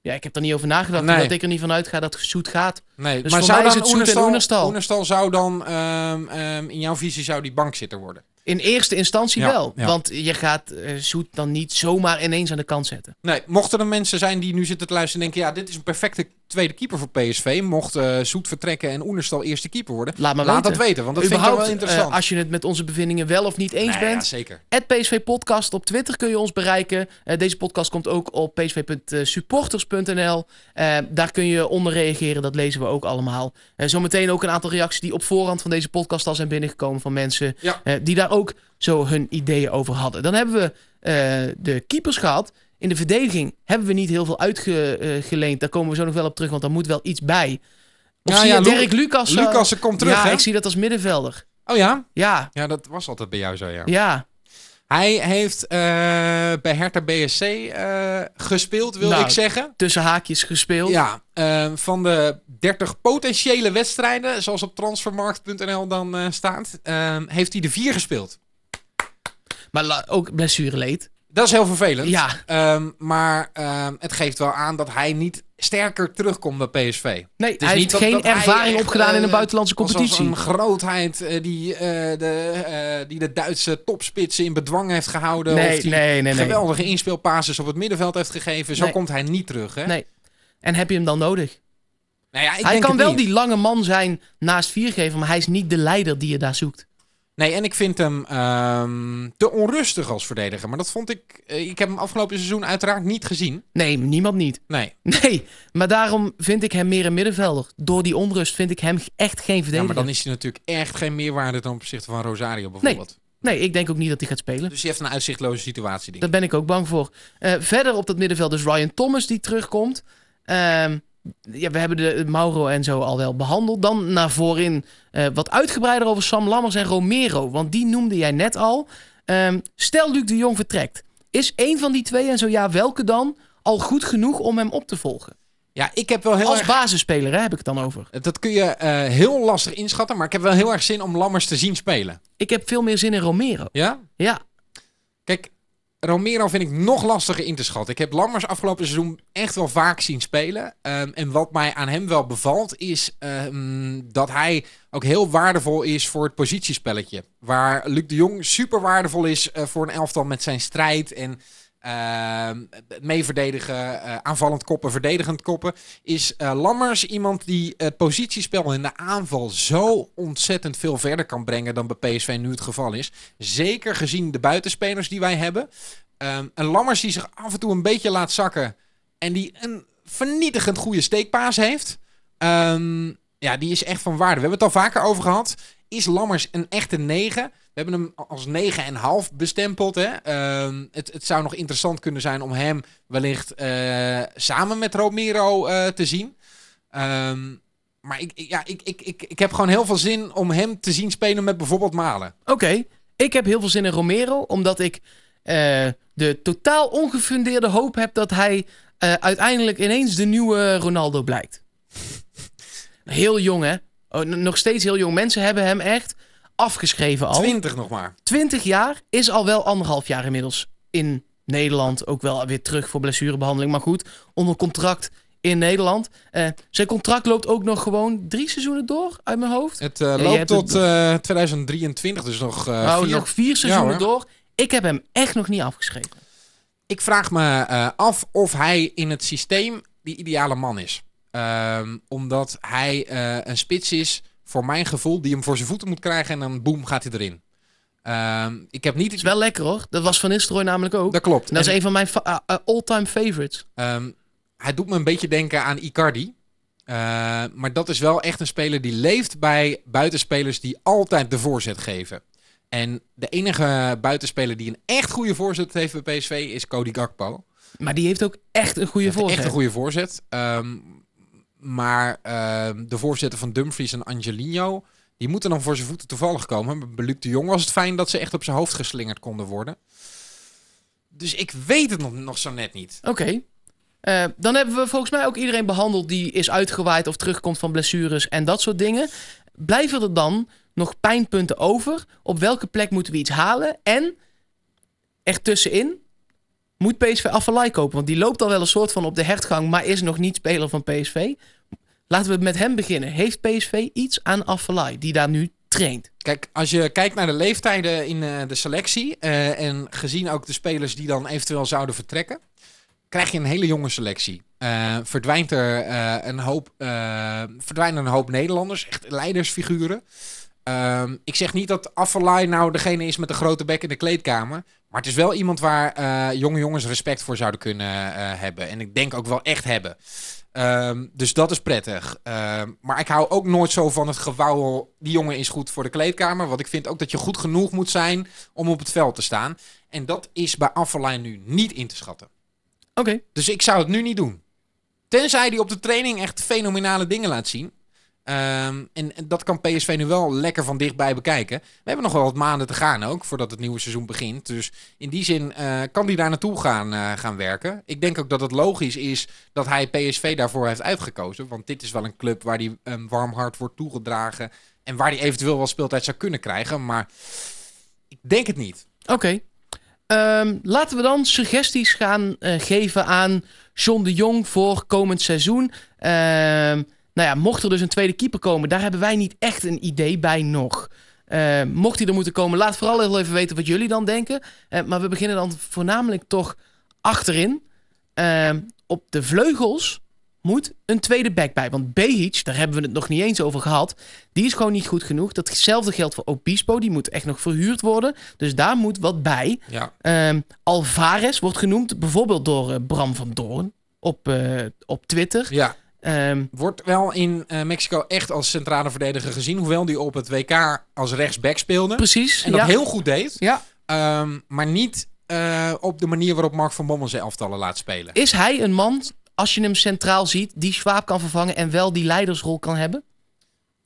Ja, ik heb er niet over nagedacht. Nee. omdat ik er niet van uitga dat Zoet gaat. Nee, Dus maar voor zou mij is het Oenerstal. Oenerstal zou dan, ehm, ehm, in jouw visie, zou die bankzitter worden? In eerste instantie Ja, wel. ja. Want je gaat eh Zoet dan niet zomaar ineens aan de kant zetten. Nee, mochten er mensen zijn die nu zitten te luisteren en denken... ja, dit is een perfecte tweede keeper voor PSV. Mocht eh, Zoet vertrekken en Oenerstal eerste keeper worden... Laat maar laat weten. dat weten, want dat vind ik wel interessant. eh, als je het met onze bevindingen wel of niet eens Nee, ja, bent... zeker. Het PSV Podcast op Twitter kun je ons bereiken. Deze podcast komt ook op psv.supporters.nl. Daar kun je onder reageren, dat lezen we ook allemaal. Zometeen ook een aantal reacties die op voorhand van deze podcast al zijn binnengekomen van mensen Ja. die daar ook zo hun ideeën over hadden. Dan hebben we eh, de keepers gehad. In de verdediging hebben we niet heel veel uitgeleend. Daar komen we zo nog wel op terug, want daar moet wel iets bij. Of Ja, zie ja, je Dirk Lucas? eh, Lucas komt terug, Ja, hè? ik zie dat als middenvelder. Oh ja? Ja, Ja, dat was altijd bij jou zo, ja. ja. Hij heeft eh, bij Hertha BSC eh, gespeeld, wil Nou, ik zeggen. Tussen haakjes gespeeld. Ja, eh, van de 30 potentiële wedstrijden, zoals op transfermarkt.nl dan eh, staat, eh, heeft hij de vier gespeeld. Maar ook blessureleed. Dat is heel vervelend. Ja, Ehm, maar ehm, het geeft wel aan dat hij niet sterker terugkomt bij PSV. nee, hij heeft dat- geen dat ervaring opgedaan in eh, een buitenlandse Alsof competitie. een grootheid eh, die, eh, de, eh, die de Duitse topspitsen in bedwang heeft gehouden. Nee, of die nee, nee, geweldige inspeelpases op het middenveld heeft gegeven. Zo komt hij niet terug. Hè? Nee. En heb je hem dan nodig? Nou ja, ik hij denk kan wel niet. die lange man zijn naast Viergever, maar hij is niet de leider die je daar zoekt. Nee, en ik vind hem ehm, te onrustig als verdediger. Maar dat vond ik... eh, ik heb hem afgelopen seizoen uiteraard niet gezien. Nee, niemand niet. Nee. Nee, maar daarom vind ik hem meer een middenvelder. Door die onrust vind ik hem echt geen Ja, verdediger. maar dan is hij natuurlijk echt geen meerwaarde ten opzichte van Rosario bijvoorbeeld. Nee, ik denk ook niet dat hij gaat spelen. Dus hij heeft een uitzichtloze situatie. Denk ik. Daar ben ik ook bang voor. Eh, verder op dat middenveld dus Ryan Thomas die terugkomt. Ehm, ja, we hebben de Mauro en zo al wel behandeld. Dan naar voorin eh, wat uitgebreider over Sam Lammers en Romero. Want die noemde jij net al. Ehm, stel Luc de Jong vertrekt. Is één van die twee, en zo ja, welke dan, al goed genoeg om hem op te volgen? Ja, ik heb wel heel Als erg... basisspeler, hè, heb ik het dan over. Dat kun je eh, heel lastig inschatten, maar ik heb wel heel erg zin om Lammers te zien spelen. Ik heb veel meer zin in Romero. Ja? Ja, Kijk, Romero vind ik nog lastiger in te schatten. Ik heb Lammers afgelopen seizoen echt wel vaak zien spelen. Ehm, en wat mij aan hem wel bevalt, is ehm, dat hij ook heel waardevol is voor het positiespelletje. Waar Luc de Jong super waardevol is eh, voor een elftal met zijn strijd en uh, mee verdedigen, uh, aanvallend koppen, verdedigend koppen. Is uh, Lammers iemand die het positiespel in de aanval zo ontzettend veel verder kan brengen dan bij PSV nu het geval is. Zeker gezien de buitenspelers die wij hebben. Um, een Lammers die zich af en toe een beetje laat zakken en die een vernietigend goede steekpaas heeft. Um, ja, die is echt van waarde. We hebben het al vaker over gehad. Is Lammers een echte 9? We hebben hem als 9,5 bestempeld. Hè? Uh, het, het zou nog interessant kunnen zijn om hem wellicht uh, samen met Romero uh, te zien. Um, maar ik, ja, ik, ik, ik, ik heb gewoon heel veel zin om hem te zien spelen met bijvoorbeeld Malen. Oké, okay. ik heb heel veel zin in Romero, omdat ik uh, de totaal ongefundeerde hoop heb dat hij uiteindelijk ineens de nieuwe Ronaldo blijkt. [laughs] heel jong, hè? Oh, nog steeds heel jong. Mensen hebben hem echt afgeschreven al. 20 nog maar. 20 jaar is al wel anderhalf jaar inmiddels in Nederland. Ook wel weer terug voor blessurebehandeling. Maar goed, onder contract in Nederland. Uh, zijn contract loopt ook nog gewoon drie seizoenen door uit mijn hoofd. Het uh, loopt tot uh, 2023, dus nog, oh, vier... nog vier seizoenen ja, door. Ik heb hem echt nog niet afgeschreven. Ik vraag me af of hij in het systeem die ideale man is. Um, omdat hij een spits is voor mijn gevoel, die hem voor zijn voeten moet krijgen en dan boem gaat hij erin. Um, ik heb niet... Is wel lekker hoor. Dat was Van Nistelrooy namelijk ook. Dat klopt. En dat is een van mijn uh, uh, all-time favorites. Um, hij doet me een beetje denken aan Icardi. Uh, maar dat is wel echt een speler die leeft bij buitenspelers die altijd de voorzet geven. En de enige buitenspeler die een echt goede voorzet heeft bij PSV is Cody Gakpo. Maar die heeft ook echt een goede voorzet. Echt een goede voorzet. Um, maar uh, de voorzitter van Dumfries en Angelino, die moeten dan voor zijn voeten toevallig komen. Bij de Jong was het fijn dat ze echt op zijn hoofd geslingerd konden worden. Dus ik weet het nog, nog zo net niet. Oké. Uh, dan hebben we volgens mij ook iedereen behandeld die is uitgewaaid of terugkomt van blessures en dat soort dingen. Blijven er dan nog pijnpunten over? Op welke plek moeten we iets halen? En ertussenin, moet PSV Afvalai kopen? Want die loopt al wel een soort van op de hertgang, maar is nog niet speler van PSV. Laten we met hem beginnen. Heeft PSV iets aan Afvalai, die daar nu traint? Kijk, als je kijkt naar de leeftijden in uh, de selectie... Uh, en gezien ook de spelers die dan eventueel zouden vertrekken... krijg je een hele jonge selectie. Uh, verdwijnt er een hoop, verdwijnen een hoop Nederlanders, echt leidersfiguren... Um, ik zeg niet dat Affelay nou degene is met de grote bek in de kleedkamer. Maar het is wel iemand waar uh, jonge jongens respect voor zouden kunnen uh, hebben. En ik denk ook wel echt hebben. Um, dus dat is prettig. Um, maar ik hou ook nooit zo van het gewauwel. Die jongen is goed voor de kleedkamer. Want ik vind ook dat je goed genoeg moet zijn om op het veld te staan. En dat is bij Affelay nu niet in te schatten. Oké. Okay. Dus ik zou het nu niet doen. Tenzij hij op de training echt fenomenale dingen laat zien. Um, en, dat kan PSV nu wel lekker van dichtbij bekijken. We hebben nog wel wat maanden te gaan ook, voordat het nieuwe seizoen begint. Dus in die zin uh, kan hij daar naartoe gaan, uh, gaan werken. Ik denk ook dat het logisch is dat hij PSV daarvoor heeft uitgekozen. Want dit is wel een club waar hij een warm hart wordt toegedragen. En waar hij eventueel wel speeltijd zou kunnen krijgen. Maar ik denk het niet. Oké. Um, laten we dan suggesties gaan uh, geven aan John de Jong voor komend seizoen. Um, nou ja, mocht er dus een tweede keeper komen, daar hebben wij niet echt een idee bij nog. Uh, mocht hij er moeten komen, laat vooral heel even weten wat jullie dan denken. Uh, maar we beginnen dan voornamelijk toch achterin. Uh, op de vleugels moet een tweede back bij. Want Behic, daar hebben we het nog niet eens over gehad. Die is gewoon niet goed genoeg. Datzelfde geldt voor Obispo. Die moet echt nog verhuurd worden. Dus daar moet wat bij. Ja. Ehm, Alvarez wordt genoemd bijvoorbeeld door Bram van Doorn op, op Twitter. Ja. Um, Wordt wel in uh, Mexico echt als centrale verdediger gezien. Hoewel die op het WK als rechtsback speelde. Precies. En dat ja. heel goed deed. Ja. Um, maar niet uh, op de manier waarop Mark van Bommel zijn elftallen laat spelen. Is hij een man, als je hem centraal ziet, die Schwab kan vervangen en wel die leidersrol kan hebben?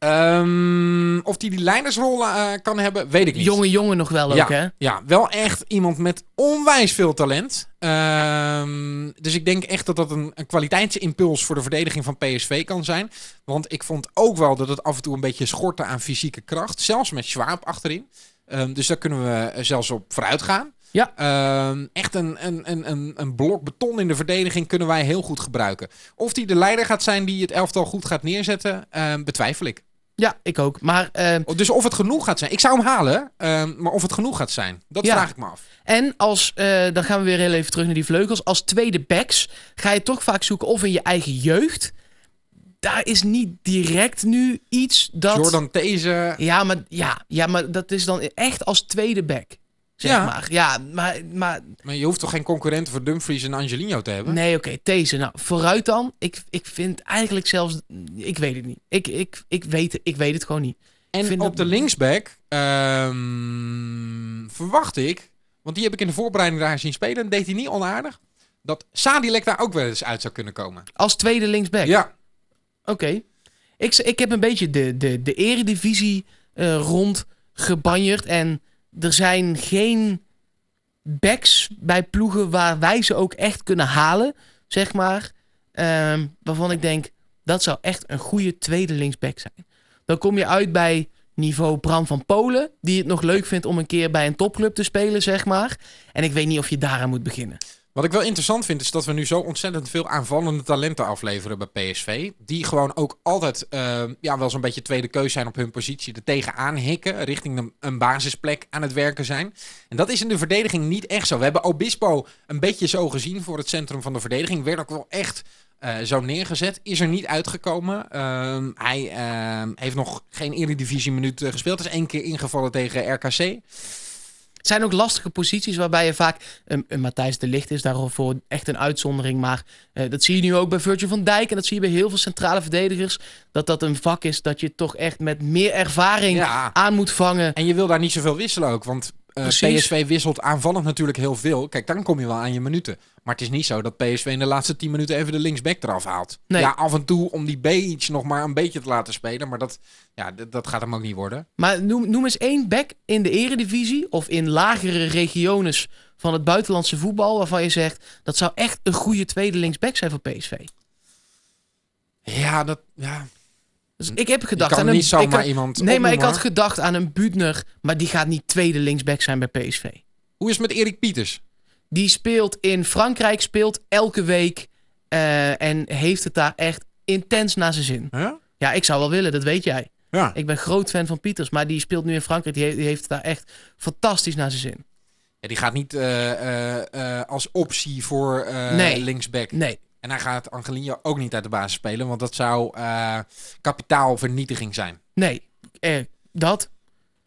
Um, of die die leidersrol uh, kan hebben, weet ik niet. Jonge jongen nog wel ook, ja, hè? Ja, wel echt iemand met onwijs veel talent. Um, dus ik denk echt dat dat een, een kwaliteitsimpuls voor de verdediging van PSV kan zijn. Want ik vond ook wel dat het af en toe een beetje schortte aan fysieke kracht. Zelfs met Schwab achterin. Um, dus daar kunnen we zelfs op vooruit gaan. Ja. Ehm, echt een, een, een, een, een blok beton in de verdediging kunnen wij heel goed gebruiken. Of die de leider gaat zijn die het elftal goed gaat neerzetten, ehm, betwijfel ik. Ja, ik ook. Maar, eh, Dus of het genoeg gaat zijn. Ik zou hem halen, ehm, maar of het genoeg gaat zijn, dat Ja. vraag ik me af. en als, eh, dan gaan we weer heel even terug naar die vleugels. Als tweede backs ga je toch vaak zoeken of in je eigen jeugd. Daar is niet direct nu iets dat... Jordan These, Ja, maar, ja, ja, maar dat is dan echt als tweede back. Zeg Ja. maar. Ja, maar, maar maar je hoeft toch geen concurrenten voor Dumfries en Angelino te hebben? nee, oké, deze. Nou, vooruit dan. Ik, ik vind eigenlijk zelfs... Ik weet het niet. Ik, ik, ik, weet, het- ik weet het gewoon niet. En vind op dat- de linksback ehm, verwacht ik, want die heb ik in de voorbereiding daar zien spelen, en deed hij niet onaardig, dat Sadilek daar ook wel eens uit zou kunnen komen. Als tweede linksback. Ja, Oké. Ik, ik heb een beetje de, de, de eredivisie eh rond gebanjerd. En er zijn geen backs bij ploegen waar wij ze ook echt kunnen halen, zeg maar. Ehm, waarvan ik denk, dat zou echt een goede tweede linksback zijn. Dan kom je uit bij niveau Bram van Polen, die het nog leuk vindt om een keer bij een topclub te spelen, zeg maar. En ik weet niet of je daaraan moet beginnen. Wat ik wel interessant vind, is dat we nu zo ontzettend veel aanvallende talenten afleveren bij PSV. Die gewoon ook altijd eh, ja, wel zo'n beetje tweede keus zijn op hun positie. Er tegenaan hikken, richting een, basisplek aan het werken zijn. En dat is in de verdediging niet echt zo. We hebben Obispo een beetje zo gezien voor het centrum van de verdediging. Werd ook wel echt eh, zo neergezet. Is er niet uitgekomen. Ehm, hij ehm, heeft nog geen Eredivisie minuut eh, gespeeld. Is één keer ingevallen tegen RKC. Het zijn ook lastige posities waarbij je vaak... Een, een Matthijs de Ligt is daarvoor echt een uitzondering. Maar eh, dat zie je nu ook bij Virgil van Dijk. En dat zie je bij heel veel centrale verdedigers. Dat dat een vak is dat je toch echt met meer ervaring Ja. aan moet vangen. En je wil daar niet zoveel wisselen ook. Want eh. PSV wisselt aanvallend natuurlijk heel veel. Kijk, dan kom je wel aan je minuten. Maar het is niet zo dat PSV in de laatste 10 minuten even de linksback eraf haalt. Nee. Ja, af en toe om die Beach nog maar een beetje te laten spelen. Maar dat, ja, dat, dat gaat hem ook niet worden. Maar noem, noem eens één back in de eredivisie... of in lagere regiones van het buitenlandse voetbal... waarvan je zegt, dat zou echt een goede tweede linksback zijn voor PSV. Ja, dat, ja. Dus ik heb je gedacht kan aan een... niet zomaar ik had- iemand nee, maar ik had gedacht aan een Buutner... maar die gaat niet tweede linksback zijn bij PSV. Hoe is het met Erik Pieters? Die speelt in Frankrijk, speelt elke week eh, en heeft het daar echt intens naar zijn zin. Ja? Ja, ik zou wel willen, dat weet jij. Ja. Ik ben groot fan van Pieters, maar die speelt nu in Frankrijk. Die, he- die heeft het daar echt fantastisch naar zijn zin. Ja, die gaat niet eh, eh, als optie voor Nee. linksback. Nee, En hij gaat Angelino ook niet uit de basis spelen. Want dat zou eh, kapitaalvernietiging zijn. nee. Eh, dat.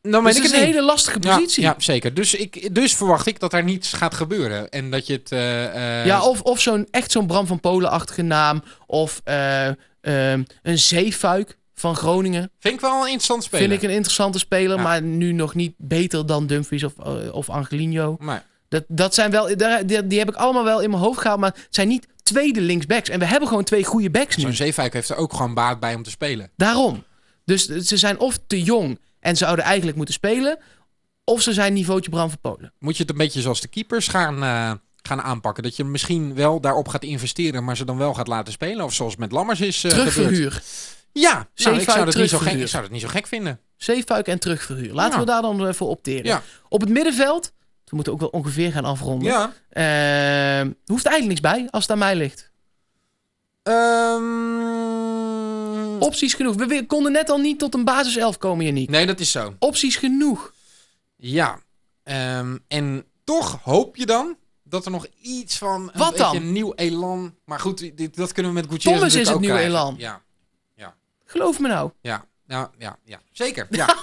Dan Dus het is een hele lastige positie. Ja, Ja, ja, zeker. Dus, ik, dus verwacht ik dat er niets gaat gebeuren. En dat je het... eh, eh, of, of zo'n, echt zo'n Bram van Polen-achtige naam. Of eh, ehm, een Zeefuik van Groningen. Vind ik wel een interessant speler. Vind ik een interessante speler, Ja. maar nu nog niet beter dan Dumfries of, of Angelino. Maar, Dat, dat zijn wel, daar- die, die heb ik allemaal wel in mijn hoofd gehaald, maar het zijn niet tweede linksbacks. En we hebben gewoon twee goede backs nu. zo'n Zeefuik heeft er ook gewoon baat bij om te spelen. Daarom. Dus ze zijn of te jong en zouden eigenlijk moeten spelen, of ze zijn niveautje Bram van Polen. Moet je het een beetje zoals de keepers gaan, eh, gaan aanpakken? Dat je misschien wel daarop gaat investeren, maar ze dan wel gaat laten spelen? Of zoals met Lammers is gebeurd. Terugverhuur. Ja, nou, ik, zou dat niet zo gek, ik zou dat niet zo gek vinden. Zeefuik en terugverhuur. Laten Ja. we daar dan voor opteren. Ja. Op het middenveld, we moeten ook wel ongeveer gaan afronden. Ja. Ehm, hoeft eigenlijk niks bij als het aan mij ligt. Ehm, Opties genoeg. We, konden net al niet tot een basiself komen, Janiek. Nee, dat is zo. Opties genoeg. Ja. Ehm, en toch hoop je dan dat er nog iets van een Wat beetje dan? nieuw elan... Maar goed, dit, dat kunnen we met Gutierrez Thomas is het krijgen. elan. Ja, Geloof me nou. ja, ja, ja, ja. Zeker, ja. [laughs]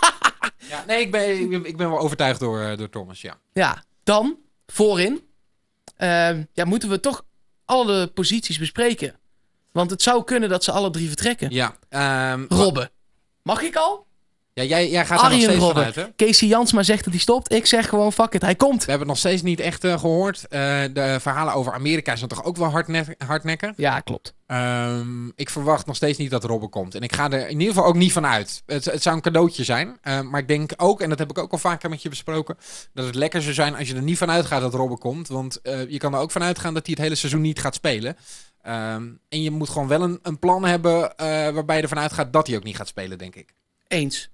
ja. Nee, ik ben, ik ben, ik ben wel overtuigd door, eh, door Thomas, ja. Ja, dan voorin. Ehm, ja, moeten we toch alle posities bespreken. Want het zou kunnen dat ze alle drie vertrekken. Ja, ehm, Robben. Mag ik al? Ja jij, jij gaat er nog steeds Robben. vanuit, hè? Casey Jansma zegt dat hij stopt. Ik zeg gewoon fuck it, hij komt. We hebben het nog steeds niet echt eh, gehoord. Eh, de verhalen over Amerika zijn toch ook wel hardne hardnekkig. Ja, klopt. Ehm, ik verwacht nog steeds niet dat Robben komt. En ik ga er in ieder geval ook niet van uit. Het, het zou een cadeautje zijn. Ehm, maar ik denk ook, en dat heb ik ook al vaker met je besproken, dat het lekker zou zijn als je er niet van uitgaat dat Robben komt. Want eh, je kan er ook van uitgaan dat hij het hele seizoen niet gaat spelen. Ehm, en je moet gewoon wel een, een plan hebben eh, waarbij je ervan uitgaat dat hij ook niet gaat spelen, denk ik. Eens.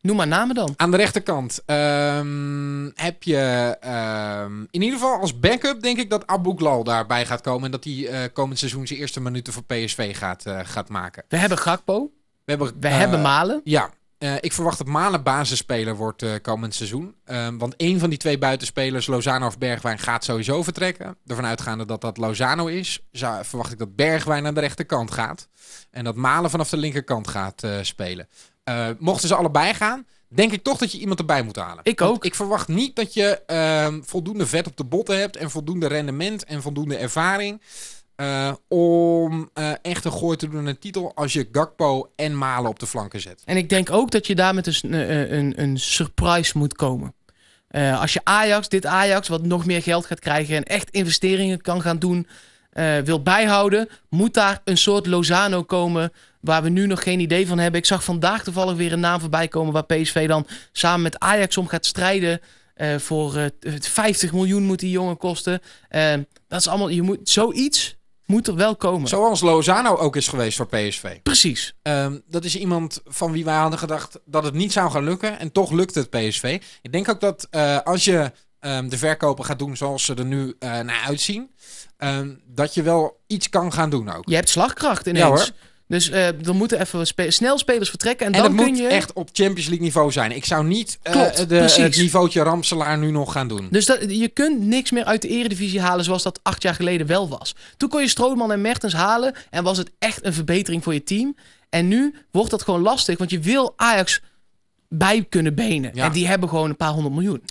Noem maar namen dan. Aan de rechterkant ehm, heb je ehm, in ieder geval als backup denk ik dat Abu Glal daarbij gaat komen. En dat hij eh, komend seizoen zijn eerste minuten voor PSV gaat, eh, gaat maken. We hebben Gakpo. We hebben, We eh, hebben Malen. Ja, eh, ik verwacht dat Malen basisspeler wordt eh, komend seizoen. Ehm, want één van die twee buitenspelers, Lozano of Bergwijn, gaat sowieso vertrekken. Ervan uitgaande dat dat Lozano is, zou, verwacht ik dat Bergwijn aan de rechterkant gaat. En dat Malen vanaf de linkerkant gaat eh, spelen. Eh, mochten ze allebei gaan, denk ik toch dat je iemand erbij moet halen. Ik Want ook. Ik verwacht niet dat je ehm, voldoende vet op de botten hebt en voldoende rendement en voldoende ervaring. eh, om eh, echt een gooi te doen een titel als je Gakpo en Malen op de flanken zet. En ik denk ook dat je daar met een, een, een, surprise moet komen. Als je Ajax, dit Ajax, wat nog meer geld gaat krijgen en echt investeringen kan gaan doen, wil bijhouden, moet daar een soort Lozano komen waar we nu nog geen idee van hebben. Ik zag vandaag toevallig weer een naam voorbij komen waar PSV dan samen met Ajax om gaat strijden. Eh, voor eh, 50 miljoen moet die jongen kosten. Eh, dat is allemaal, je moet, zoiets moet er wel komen. Zoals Lozano ook is geweest voor PSV. Precies. Ehm, dat is iemand van wie wij hadden gedacht dat het niet zou gaan lukken. En toch lukt het PSV. Ik denk ook dat eh, als je ehm, de verkopen gaat doen zoals ze er nu eh, naar uitzien. ehm, dat je wel iets kan gaan doen ook. Je hebt slagkracht ineens. Ja, hoor. Dus eh er moeten even spe- snel spelers vertrekken. En, En dan dat kun moet je. echt op Champions League niveau zijn. Ik zou niet eh, Klopt, de, het niveautje Ramselaar nu nog gaan doen. Dus dat, je kunt niks meer uit de eredivisie halen zoals dat acht jaar geleden wel was. Toen kon je Strootman en Mertens halen en was het echt een verbetering voor je team. En nu wordt dat gewoon lastig, want je wil Ajax bij kunnen benen. Ja. En die hebben gewoon een paar honderd miljoen.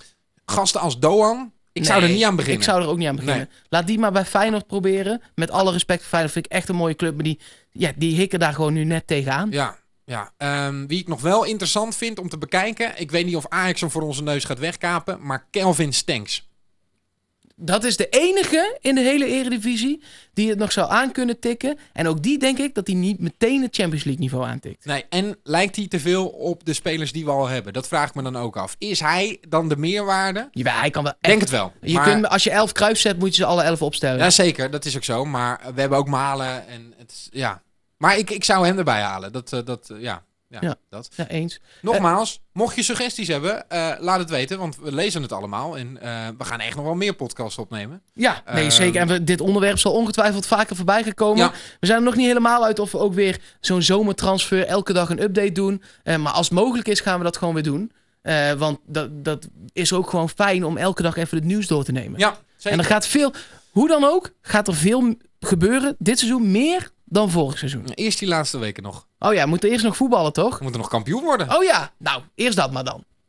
Gasten als Doan, ik zou er niet aan beginnen. Ik zou er ook niet aan beginnen. Laat die maar bij Feyenoord proberen. Met alle respect voor Feyenoord vind ik echt een mooie club. Maar die, ja, die hikken daar gewoon nu net tegenaan. Ja, ja. Ehm, wie ik nog wel interessant vind om te bekijken. Ik weet niet of Ajax hem voor onze neus gaat wegkapen. Maar Kelvin Stenks. Dat is de enige in de hele eredivisie die het nog zou aan kunnen tikken. En ook die denk ik dat hij niet meteen het Champions League niveau aantikt. Nee, en lijkt hij te veel op de spelers die we al hebben? Dat vraag ik me dan ook af. Is hij dan de meerwaarde? Ja, hij kan wel echt... Denk het wel. Je maar, kunt, als je elf kruis zet, moet je ze alle elf opstellen. Ja, zeker. Dat is ook zo. Maar we hebben ook Malen. En het, is- ja. Maar ik, ik zou hem erbij halen. Dat, eh, dat eh, ja. Ja, Ja. dat. Ja, eens. Nogmaals, mocht je suggesties hebben, eh, laat het weten. Want we lezen het allemaal. En eh, we gaan echt nog wel meer podcasts opnemen. Ja, nee, Ehm, zeker. En we, dit onderwerp zal ongetwijfeld vaker voorbij gekomen. Ja. We zijn er nog niet helemaal uit of we ook weer zo'n zomertransfer elke dag een update doen. Eh, maar als het mogelijk is, gaan we dat gewoon weer doen. Want dat, dat is ook gewoon fijn om elke dag even het nieuws door te nemen. Ja, zeker. en er gaat veel, hoe dan ook, gaat er veel gebeuren. Dit seizoen meer dan vorig seizoen. Eerst die laatste weken nog. Oh ja, we moeten eerst nog voetballen, toch? We moeten nog kampioen worden. Oh ja, nou, eerst dat maar dan.